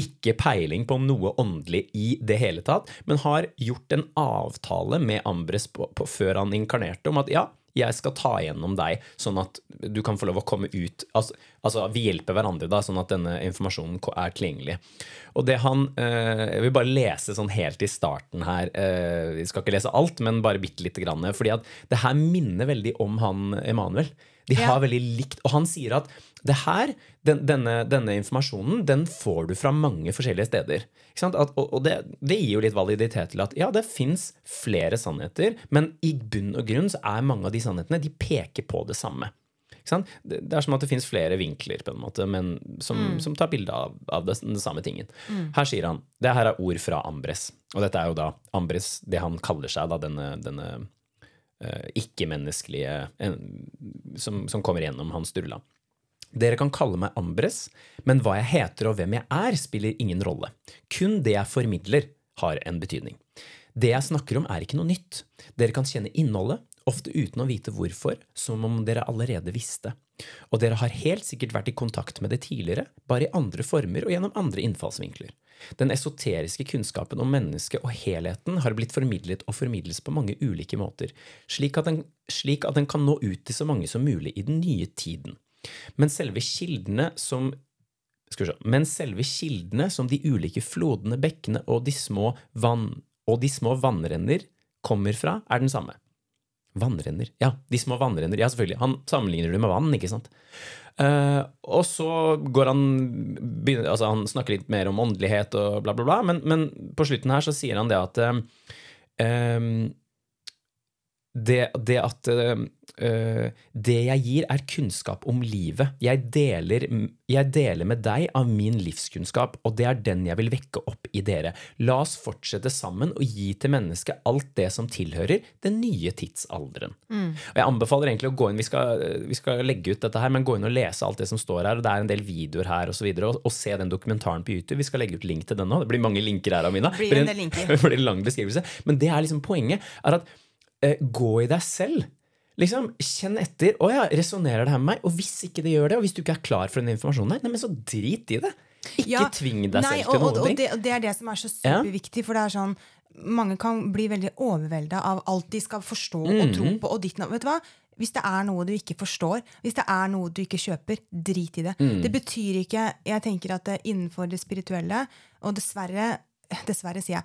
Speaker 1: ikke peiling på noe åndelig i det hele tatt, men har gjort en avtale med Ambres på, på, før han inkarnerte om at ja, jeg skal ta igjennom deg, sånn at du kan få lov å komme ut Altså, altså vi hjelper hverandre, da, sånn at denne informasjonen er tilgjengelig. Og det han eh, Jeg vil bare lese sånn helt i starten her. Eh, vi skal ikke lese alt, men bare bitte lite grann. Fordi at det her minner veldig om han Emanuel. De
Speaker 2: Ja.
Speaker 1: har veldig likt Og han sier at det her, den, denne, denne informasjonen, den får du fra mange forskjellige steder. At, og og det, det gir jo litt validitet til at ja, det fins flere sannheter, men i bunn og grunn så er mange av de sannhetene de peker på det samme. Det, det er som at det fins flere vinkler, på en måte, men som, som tar bilde av, av det, den samme tingen. Her sier han Det her er ord fra Ambres. Og dette er jo da Ambres, det han kaller seg, da, denne, denne ikke-menneskelige som, som kommer gjennom hans Sturla. Dere kan kalle meg Ambres, men hva jeg heter og hvem jeg er, spiller ingen rolle. Kun det jeg formidler, har en betydning. Det jeg snakker om, er ikke noe nytt. Dere kan kjenne innholdet, ofte uten å vite hvorfor, som om dere allerede visste. Og dere har helt sikkert vært i kontakt med det tidligere, bare i andre former og gjennom andre innfallsvinkler. Den esoteriske kunnskapen om mennesket og helheten har blitt formidlet og formidles på mange ulike måter, slik at den, slik at den kan nå ut til så mange som mulig i den nye tiden. Men selve kildene som Men selve kildene som de ulike flodene, bekkene og de små vann og de små vannrenner kommer fra, er den samme. Vannrenner. Ja, de små vannrenner. Ja, selvfølgelig. Han sammenligner det med vann, ikke sant? Uh, og så går han begynner, altså Han snakker litt mer om åndelighet og bla, bla, bla, men, men på slutten her så sier han det at uh, det, det at eh, Det jeg gir, er kunnskap om livet. Jeg deler, jeg deler med deg av min livskunnskap, og det er den jeg vil vekke opp i dere. La oss fortsette sammen og gi til mennesket alt det som tilhører den nye tidsalderen. Og Jeg anbefaler egentlig å gå inn, vi skal, vi skal legge ut dette her, men gå inn og lese alt det som står her. og Det er en del videoer her og så videre, og, og se den dokumentaren på YouTube. Vi skal legge ut link til den nå. Det blir mange linker her, Amina.
Speaker 2: Blir en linker.
Speaker 1: Det blir en lang beskrivelse. Men det er liksom poenget. er at gå i deg selv. Liksom, Kjenn etter. Å ja, resonnerer det her med meg? Og hvis ikke det gjør det, og hvis du ikke er klar for den informasjonen her, nei, men så drit i det. Ikke
Speaker 2: Ja,
Speaker 1: tving deg
Speaker 2: nei,
Speaker 1: selv til
Speaker 2: noe
Speaker 1: noen
Speaker 2: og, og,
Speaker 1: ting.
Speaker 2: det, og det er det som er så superviktig. For det er sånn mange kan bli veldig overvelda av alt de skal forstå og
Speaker 1: Mhm.
Speaker 2: tro på. Og ditt, vet du hva? Hvis det er noe du ikke forstår, hvis det er noe du ikke kjøper, drit i det.
Speaker 1: Mm.
Speaker 2: Det betyr ikke Jeg tenker at det innenfor det spirituelle, og dessverre, dessverre sier jeg,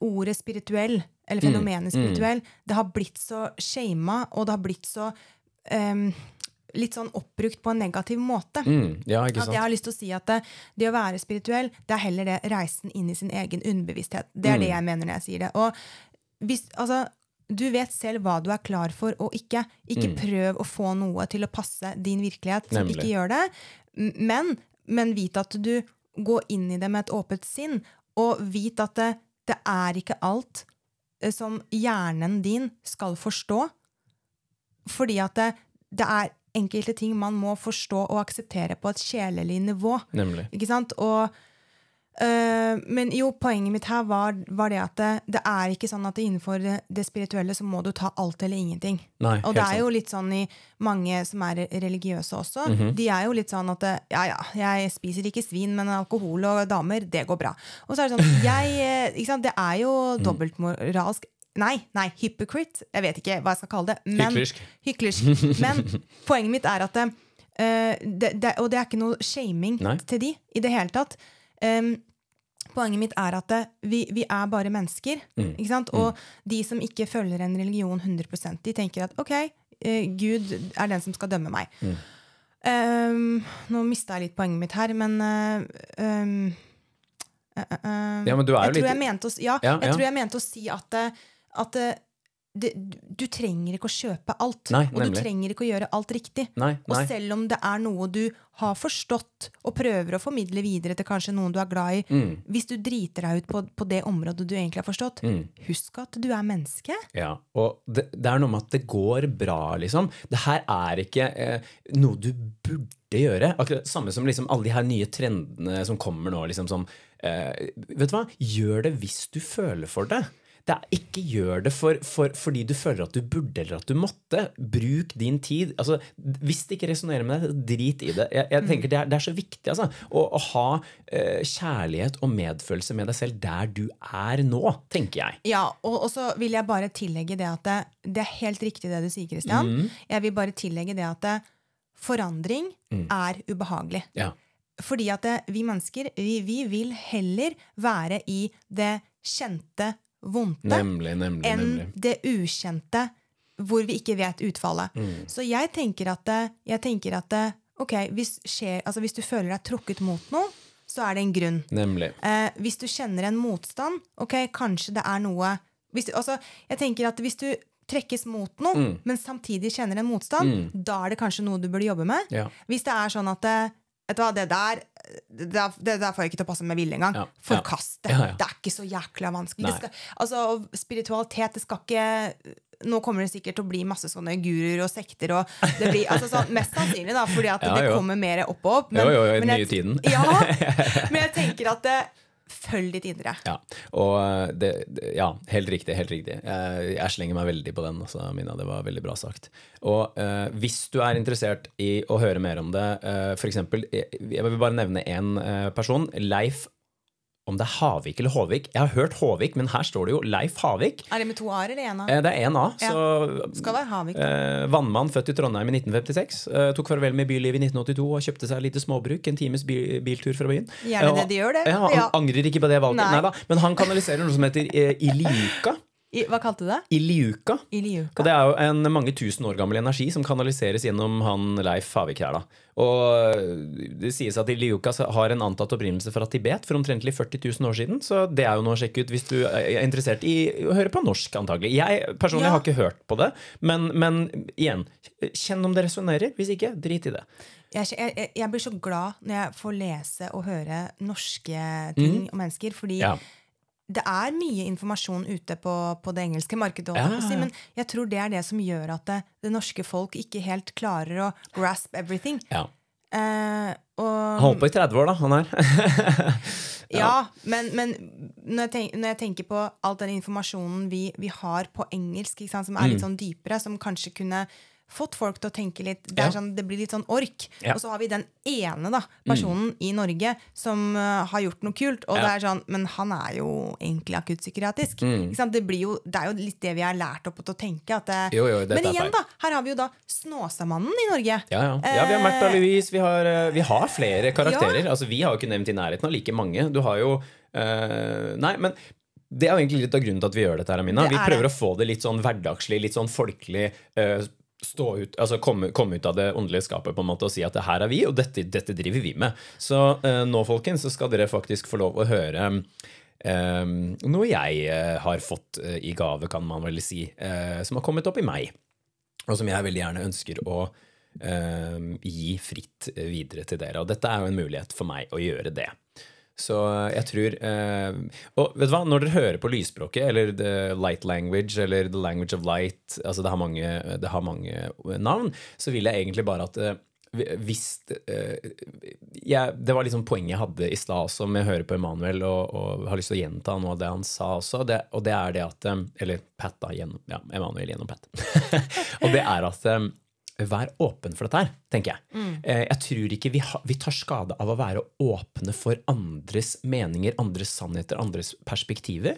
Speaker 2: ordet spirituell, eller
Speaker 1: fenomenet
Speaker 2: fenomenet spirituell, det har blitt så shama, og det har blitt så um, Litt sånn oppbrukt på en negativ måte.
Speaker 1: Mm, ja,
Speaker 2: At jeg har lyst til å si at det, det å være spirituell, det er heller det reisen inn i sin egen underbevissthet. Det er det
Speaker 1: Mm.
Speaker 2: jeg mener når jeg sier det. Og hvis, altså, du vet selv hva du er klar for og ikke. Ikke prøv å få noe til å passe din virkelighet
Speaker 1: Mm. Nemlig.
Speaker 2: ikke gjør det. Men, men vit at du går inn i det med et åpent sinn, og vit at det, det er ikke alt eh, som hjernen din skal forstå. Fordi at det, det er enkelte ting man må forstå og akseptere på et sjelelig nivå.
Speaker 1: Nemlig.
Speaker 2: Ikke sant? Og, øh, men jo, poenget mitt her var, var det at det, det er ikke sånn at det innenfor det, det spirituelle så må du ta alt eller ingenting.
Speaker 1: Nei,
Speaker 2: og det er jo litt sånn i mange som er religiøse også.
Speaker 1: Mhm.
Speaker 2: De er jo litt sånn at det, ja ja, jeg spiser ikke svin, men alkohol og damer, det går bra. Og så er det sånn, jeg, eh, sant? Det er jo
Speaker 1: Mm.
Speaker 2: dobbeltmoralsk. Nei, nei, hypocrite. Jeg vet ikke hva jeg skal kalle det. Men,
Speaker 1: Hyklersk.
Speaker 2: Hyklersk. Men poenget mitt er at eh, det, det, Og det er ikke noe shaming
Speaker 1: Nei.
Speaker 2: til de i det hele tatt. Um, poenget mitt er at det, vi, vi er bare mennesker.
Speaker 1: Mm.
Speaker 2: Ikke sant? Og de som ikke følger en religion 100 de tenker at ok, uh, Gud er den som skal dømme meg.
Speaker 1: Mm.
Speaker 2: Um, nå mista jeg litt poenget mitt her, men uh, um, uh,
Speaker 1: Ja, men du er jo litt-
Speaker 2: jeg mente å, ja,
Speaker 1: Ja,
Speaker 2: jeg
Speaker 1: ja.
Speaker 2: tror jeg mente å si at, at det, du trenger ikke å kjøpe alt.
Speaker 1: Nei,
Speaker 2: og du trenger ikke å gjøre alt riktig.
Speaker 1: Nei,
Speaker 2: Og selv om det er noe du har forstått og prøver å formidle videre til kanskje noen du er glad i,
Speaker 1: Mm.
Speaker 2: hvis du driter deg ut på, på det området du egentlig har forstått,
Speaker 1: Mm.
Speaker 2: husk at du er menneske.
Speaker 1: Ja, og det, det er noe med at det går bra, liksom. Det her er ikke eh, noe du burde gjøre. Akkurat Samme som liksom alle de her nye trendene som kommer nå. liksom som eh, Vet du hva? Gjør det hvis du føler for det. Det er, ikke gjør det for, for, fordi du føler at du burde eller at du måtte. Bruk din tid. Altså, hvis det ikke resonnerer med deg, drit i det. Jeg, jeg tenker det er, det er så viktig altså, å, å ha eh, kjærlighet og medfølelse med deg selv der du er nå, tenker jeg.
Speaker 2: Ja, og, og så vil jeg bare tillegge det at det, det er helt riktig det du sier, Kristian.
Speaker 1: Mm.
Speaker 2: Jeg vil bare tillegge det at det, forandring er ubehagelig.
Speaker 1: Ja.
Speaker 2: Fordi at det, vi mennesker, vi, vi vil heller være i det kjente, vondte,
Speaker 1: Nemlig, nemlig,
Speaker 2: enn
Speaker 1: nemlig.
Speaker 2: det ukjente, hvor vi ikke vet utfallet.
Speaker 1: Mm.
Speaker 2: Så jeg tenker at, jeg tenker at det, ok, hvis, skjer, altså hvis du føler deg tråkket mot noe, så er det en grunn. Eh, hvis du kjenner en motstand, ok, kanskje det er noe hvis du, altså, Jeg tenker at hvis du trekkes mot noe,
Speaker 1: Mm.
Speaker 2: men samtidig kjenner en motstand, da er det kanskje noe du burde jobbe med.
Speaker 1: Ja.
Speaker 2: Hvis det er sånn at eh, Vet du hva, det der det der, det der får jeg ikke til å passe med vilje engang.
Speaker 1: Ja.
Speaker 2: Forkast det.
Speaker 1: Ja, ja.
Speaker 2: Det er ikke så jækla vanskelig. Skal, altså, spiritualitet, det skal ikke Nå kommer det sikkert til å bli masse sånne guruer og sekter. Og det blir, altså, sånn, mest sannsynlig, da, fordi at
Speaker 1: Ja,
Speaker 2: det kommer mer opp og opp.
Speaker 1: Jo, jo, jo, i den
Speaker 2: jeg-. Ja, men jeg tenker at det, følg ditt indre.
Speaker 1: Ja, og eh, det, ja, helt riktig. helt riktig. Jeg, jeg slenger meg veldig på den. Altså, Mina, det var veldig bra sagt. Og uh, hvis du er interessert i å høre mer om det, uh, f.eks. Jeg vil bare nevne én person. Leif om det er Havik eller Håvik. Jeg har hørt Håvik, men her står det jo Leif Havik.
Speaker 2: Er det med to a-er eller én a?
Speaker 1: Eh, Det er én A.
Speaker 2: Ja.
Speaker 1: Så
Speaker 2: Skal være Havik.
Speaker 1: Eh, vannmann født i Trondheim i 1956. Eh, tok farvel med bylivet i 1982 og kjøpte seg et lite småbruk. En times bi biltur fra byen.
Speaker 2: Gjerne
Speaker 1: Eh,
Speaker 2: det de gjør, det.
Speaker 1: Ja, han
Speaker 2: Ja.
Speaker 1: angrer ikke på det valget.
Speaker 2: Nei.
Speaker 1: Nei. da. Men han kanaliserer noe som heter eh, iliuka.
Speaker 2: I, hva kalte du det?
Speaker 1: Iliuka.
Speaker 2: Iliuka.
Speaker 1: Og det er jo en mange tusen år gammel energi som kanaliseres gjennom han Leif Havik her. da. Og det sies at Iliuka har en antatt opprinnelse fra Tibet for omtrentlig 40 000 år siden. Så det er jo noe å sjekke ut hvis du er interessert i å høre på norsk, antagelig. Jeg personlig
Speaker 2: Ja.
Speaker 1: har ikke hørt på det, men, men igjen, kjenn om det resonnerer. Hvis ikke, drit i det.
Speaker 2: Jeg, jeg, jeg blir så glad når jeg får lese og høre norske ting og mennesker. Fordi
Speaker 1: Ja.
Speaker 2: Det er mye informasjon ute på, på det engelske markedet.
Speaker 1: Ja.
Speaker 2: Si, men jeg tror det er det som gjør at det, det norske folk ikke helt klarer å grasp everything.
Speaker 1: Ja.
Speaker 2: Eh, og,
Speaker 1: Han holdt på i 30 år, da, han her.
Speaker 2: Ja, men, men når, jeg tenker, når jeg tenker på all den informasjonen vi, vi har på engelsk, sant, som er litt
Speaker 1: Mm.
Speaker 2: sånn dypere, som kanskje kunne fått folk til å tenke litt Det, er
Speaker 1: Ja.
Speaker 2: sånn, det blir litt sånn ork.
Speaker 1: Ja. Mm.
Speaker 2: Og så har vi den ene da, personen i Norge som uh, har gjort noe kult. Og
Speaker 1: Ja.
Speaker 2: det er sånn, Men han er jo egentlig akuttpsykiatrisk.
Speaker 1: Mm.
Speaker 2: Det, jo, det er jo litt det vi er lært opp til å tenke. At det,
Speaker 1: Jo, jo,
Speaker 2: men igjen, da, her har vi jo da Snåsamannen i Norge.
Speaker 1: Ja, ja. ja, vi har Märtha
Speaker 2: Eh,
Speaker 1: Louise, vi har, eh, vi har flere karakterer. Altså, vi har jo ikke nevnt i nærheten av like mange. Du har jo uh, Nei, men det er jo egentlig litt av grunnen til at vi gjør dette, her, Amina. Vi
Speaker 2: er
Speaker 1: prøver
Speaker 2: det.
Speaker 1: å få det litt sånn hverdagslig, litt sånn folkelig. Stå ut, altså komme, komme ut av det åndelige skapet på en måte og si at det her er vi, og dette, dette driver vi med. Så eh, nå, folkens, så skal dere faktisk få lov å høre eh, noe jeg eh, har fått eh, i gave, kan man vel si, eh, som har kommet opp i meg og som jeg veldig gjerne ønsker å eh, gi fritt videre til dere. Og dette er jo en mulighet for meg å gjøre det. Så jeg tror eh, Og vet du hva, når dere hører på lysspråket, eller the light language, eller the language of light altså det har mange, det har mange navn, så vil jeg egentlig bare at eh, hvis eh, jeg, Det var liksom poenget jeg hadde i stad også, med å høre på Emanuel, og, og har lyst til å gjenta noe av det han sa også. Det, og det er det at eh, Eller Pat, da. Gjennom, ja, Emanuel gjennom Pat. og det er at eh, Vær åpen for dette her, tenker jeg. Mm. Jeg tror ikke vi, ha, vi tar skade av å være åpne for andres meninger, andres sannheter, andres perspektiver.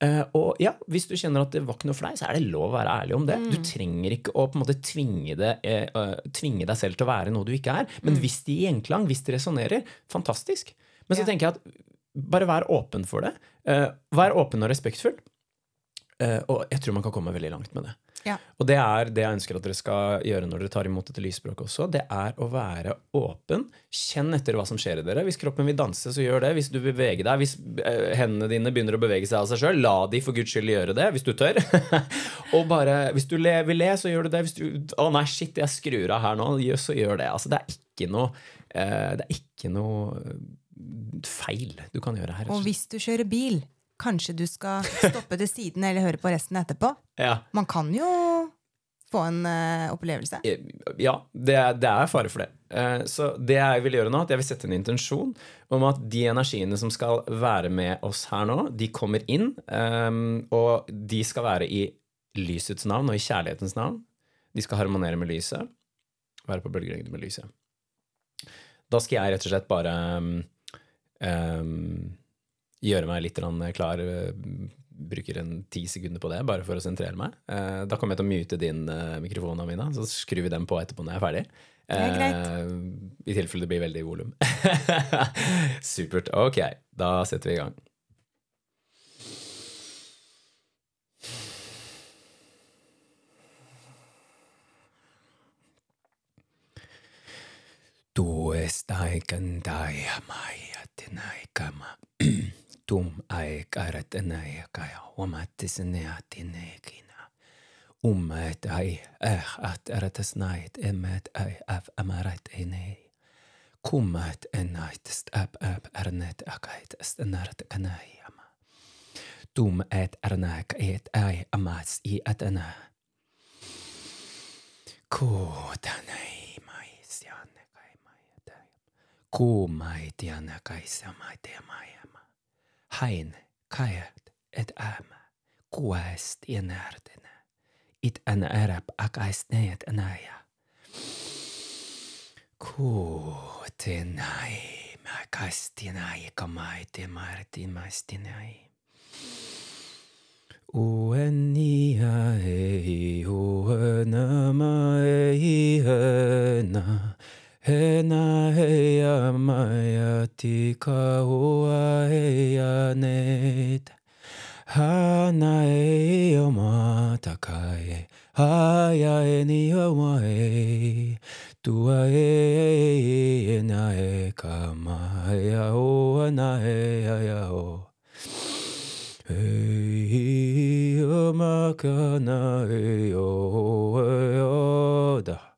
Speaker 1: Eh, Og ja, hvis du kjenner at det var ikke noe for deg, så er det lov å være ærlig om det. Du trenger ikke å på en måte tvinge, det, eh, eh, tvinge deg selv til å være noe du ikke er. Men hvis det gir gjenklang, hvis det resonnerer, fantastisk. Men så
Speaker 2: Ja.
Speaker 1: tenker jeg at bare vær åpen for det. Eh, Vær åpen og respektfull. Eh, Og jeg tror man kan komme veldig langt med det.
Speaker 2: Ja.
Speaker 1: Og det er det jeg ønsker at dere skal gjøre når dere tar imot dette lysspråket også. Det er å være åpen. Kjenn etter hva som skjer i dere. Hvis kroppen vil danse, så gjør det. Hvis du beveger deg, hvis eh, hendene dine begynner å bevege seg av seg sjøl, la de for guds skyld gjøre det, hvis du tør. og bare, hvis du le, vil le, så gjør du det. Hvis du Å nei, shit, jeg skrur av her nå, så gjør det. Altså, det er ikke noe eh, Det er ikke noe feil du kan gjøre her. Og
Speaker 2: hvis du kjører bil, kanskje du skal stoppe til siden eller høre på resten etterpå.
Speaker 1: Ja.
Speaker 2: Man kan jo få en uh, opplevelse.
Speaker 1: Ja, det er, det er fare for det. Uh, Så det jeg vil gjøre nå, at jeg vil sette en intensjon om at de energiene som skal være med oss her nå, de kommer inn, Um, og de skal være i lysets navn og i kjærlighetens navn. De skal harmonere med lyset, være på bølgelengde med lyset. Da skal jeg rett og slett bare eh, gjøre meg litt klar. eh, Bruker en ti sekunder på det, bare for å sentrere meg. Eh, Da kommer jeg til å mute din eh, mikrofon, Amina, så skrur vi den på etterpå når jeg er ferdig.
Speaker 2: Det er greit.
Speaker 1: I tilfelle det blir veldig volum. Supert. Ok, da setter vi i gang. Du estai kandaya maya tenai kama. tum aek arat naeka ja omattis neatin neekina. Ummaet ai äh at aratas nait emmet ai av amarat enei. Kummat ennaitest ab ab arnet akaitest nart kanaijama. Tum et arnak et ai amats i atana. Kuutanei mais janne kai mai. Kuumait janne kai samai te maja hain kajat et ama, kuaest ienärdena. It an arab akais neet anaja. Kuutenai, mä kastinai, kamaite marti mastinai. Uenia ei uenema ei hena. Hena heia maia tika hoa heia net. Hana e o matakae, haia e ni o mae. Tua e e na e ka maia o na e aia o. Hei o makana e o e o da.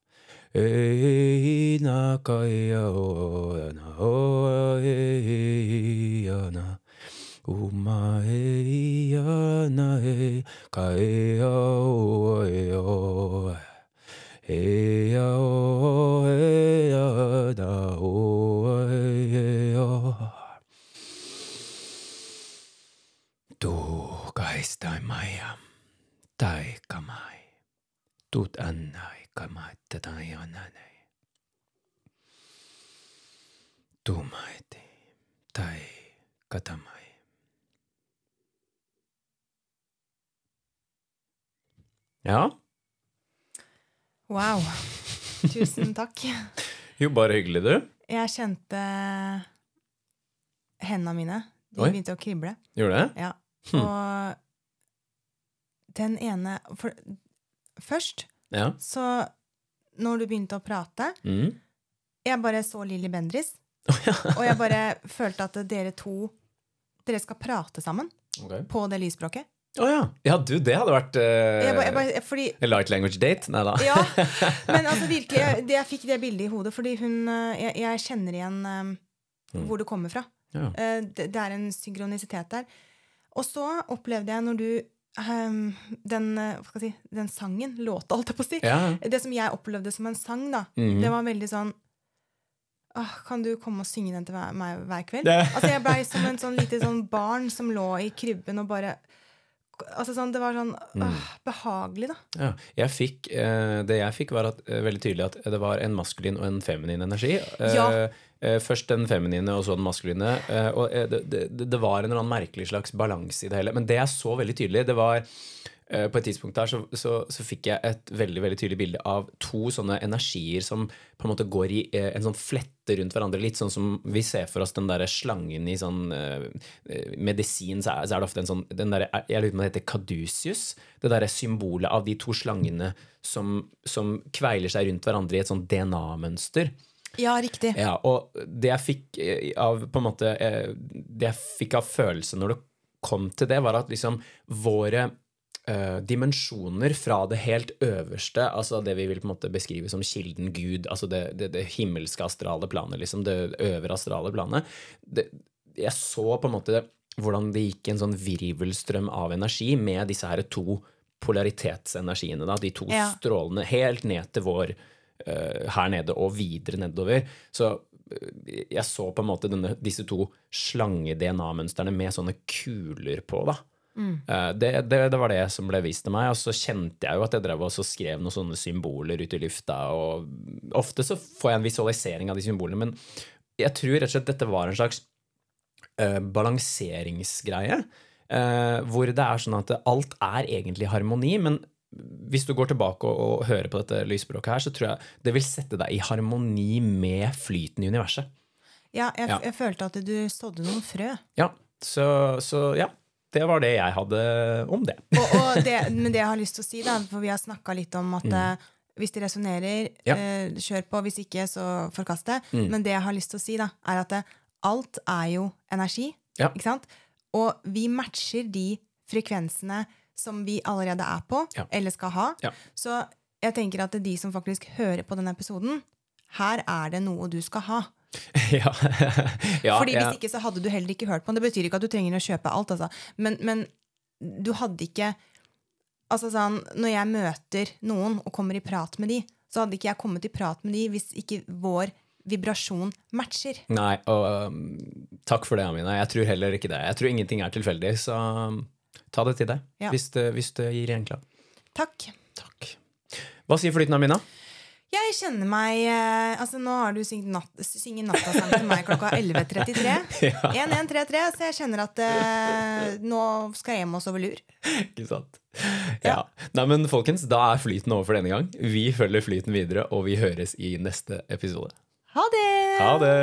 Speaker 1: えかいやおやなおえいやな。お前いやなえかえやおえよ。えやおえやなおえよどうかしたいまや大構え tut annai kamai tai ananei. Tu maiti, tai katamai. Ja,
Speaker 2: Wow. Tusen takk.
Speaker 1: jo bare hyggelig du.
Speaker 2: Jeg kjente hendene mine. De
Speaker 1: Oi.
Speaker 2: begynte å krible.
Speaker 1: Gjorde det?
Speaker 2: Ja.
Speaker 1: Hm.
Speaker 2: Og den ene for, Først,
Speaker 1: Ja.
Speaker 2: så når du begynte å prate
Speaker 1: Mm.
Speaker 2: Jeg bare så Lilly Bendris og jeg bare følte at dere to Dere skal prate sammen
Speaker 1: okay.
Speaker 2: på det lysspråket.
Speaker 1: Å ja. Ja, du, det hadde vært uh,
Speaker 2: Jeg bare, jeg bare, fordi
Speaker 1: a light language date? Nei da.
Speaker 2: Ja, men altså virkelig, jeg, det, jeg fikk det bildet i hodet, fordi hun eh, Jeg, jeg kjenner igjen um,
Speaker 1: Mm.
Speaker 2: hvor det kommer fra.
Speaker 1: Ja.
Speaker 2: Uh, det, det er en synkronisitet der. Og så opplevde jeg når du ehm, den, eh, si, den sangen, låta, holdt jeg på å si
Speaker 1: Ja.
Speaker 2: Det som jeg opplevde som en sang, da,
Speaker 1: Mhm.
Speaker 2: det var veldig sånn Åh, kan du komme og synge den til meg hver kveld? Altså Jeg blei som en sånn lite sånn barn som lå i krybben og bare Altså sånn, Det var sånn
Speaker 1: Mm.
Speaker 2: åh, behagelig, da.
Speaker 1: Ja, jeg fikk, eh, det jeg fikk, var at, eh, veldig tydelig at det var en maskulin og en feminin energi. Eh,
Speaker 2: Ja.
Speaker 1: Eh, først den feminine, og så den maskuline. Eh, og eh, det, det, det var en eller annen merkelig slags balanse i det hele. Men det jeg så veldig tydelig, det var På et tidspunkt der så, så, så fikk jeg et veldig veldig tydelig bilde av to sånne energier som på en måte går i en sånn flette rundt hverandre. Litt sånn som vi ser for oss den derre slangen i sånn medisin, så er, så er det ofte en sånn den der, Jeg lurer på om det heter kadusius. Det derre symbolet av de to slangene som, som kveiler seg rundt hverandre i et sånn DNA-mønster.
Speaker 2: Ja, riktig.
Speaker 1: Ja, og det jeg fikk eh, av på en måte eh, Det jeg fikk av følelse når det kom til det, var at liksom våre Uh, dimensjoner fra det helt øverste, altså det vi vil på en måte beskrive som kilden Gud, altså det, det, det himmelske astrale planet, liksom det øvre astrale planet det, Jeg så på en måte hvordan det gikk en sånn virvelstrøm av energi med disse her to polaritetsenergiene, da, de to
Speaker 2: Ja.
Speaker 1: strålene, helt ned til vår eh, her nede og videre nedover. Så eh, jeg så på en måte denne, disse to slange-DNA-mønstrene med sånne kuler på, da. Mm. Det, det, det var det som ble vist til meg, og så kjente jeg jo at jeg drev og skrev noen sånne symboler ut i lufta, og ofte så får jeg en visualisering av de symbolene, men jeg tror rett og slett dette var en slags uh, balanseringsgreie, Uh, hvor det er sånn at alt er egentlig harmoni, men hvis du går tilbake og, og hører på dette lysspråket her, så tror jeg det vil sette deg i harmoni med flyten i universet.
Speaker 2: Ja, jeg,
Speaker 1: Ja.
Speaker 2: jeg følte at du sådde noen frø.
Speaker 1: Ja, så, så ja, det var det jeg hadde om det.
Speaker 2: Og, og det, men det jeg har lyst til å si, da, for vi har snakka litt om at mm. hvis det resonnerer,
Speaker 1: Mm. Ja. Mm.
Speaker 2: eh, kjør på. Hvis ikke, så forkast det. Men det jeg har lyst til å si, da, er at det, alt er jo energi.
Speaker 1: Ja.
Speaker 2: Ikke sant? Og vi matcher de frekvensene som vi allerede er på,
Speaker 1: Ja.
Speaker 2: eller skal ha.
Speaker 1: Ja.
Speaker 2: Så jeg tenker at de som faktisk hører på denne episoden, her er det noe du skal ha.
Speaker 1: ja. ja,
Speaker 2: Fordi Hvis ikke så hadde du heller ikke hørt på den. Det betyr ikke at du trenger å kjøpe alt. Altså. Men, men du hadde ikke Altså sånn, Når jeg møter noen og kommer i prat med de, så hadde ikke jeg kommet i prat med de hvis ikke vår vibrasjon matcher.
Speaker 1: Nei, og um, takk for det, Amina. Jeg tror heller ikke det. Jeg tror ingenting er tilfeldig, så ta det til deg
Speaker 2: Ja.
Speaker 1: hvis, det, hvis det gir gjenklang.
Speaker 2: Takk.
Speaker 1: Takk. Hva sier flyten, Amina?
Speaker 2: Jeg kjenner meg eh, Altså Nå har du synget, natt, synget nattasang til meg klokka 11.33. 1133, så jeg kjenner at eh, nå skal jeg hjem og sove lur.
Speaker 1: Ikke sant? Ja. Nei, men folkens, da er flyten over for denne gang. Vi følger flyten videre, og vi høres i neste episode.
Speaker 2: Ha det!
Speaker 1: Ha det!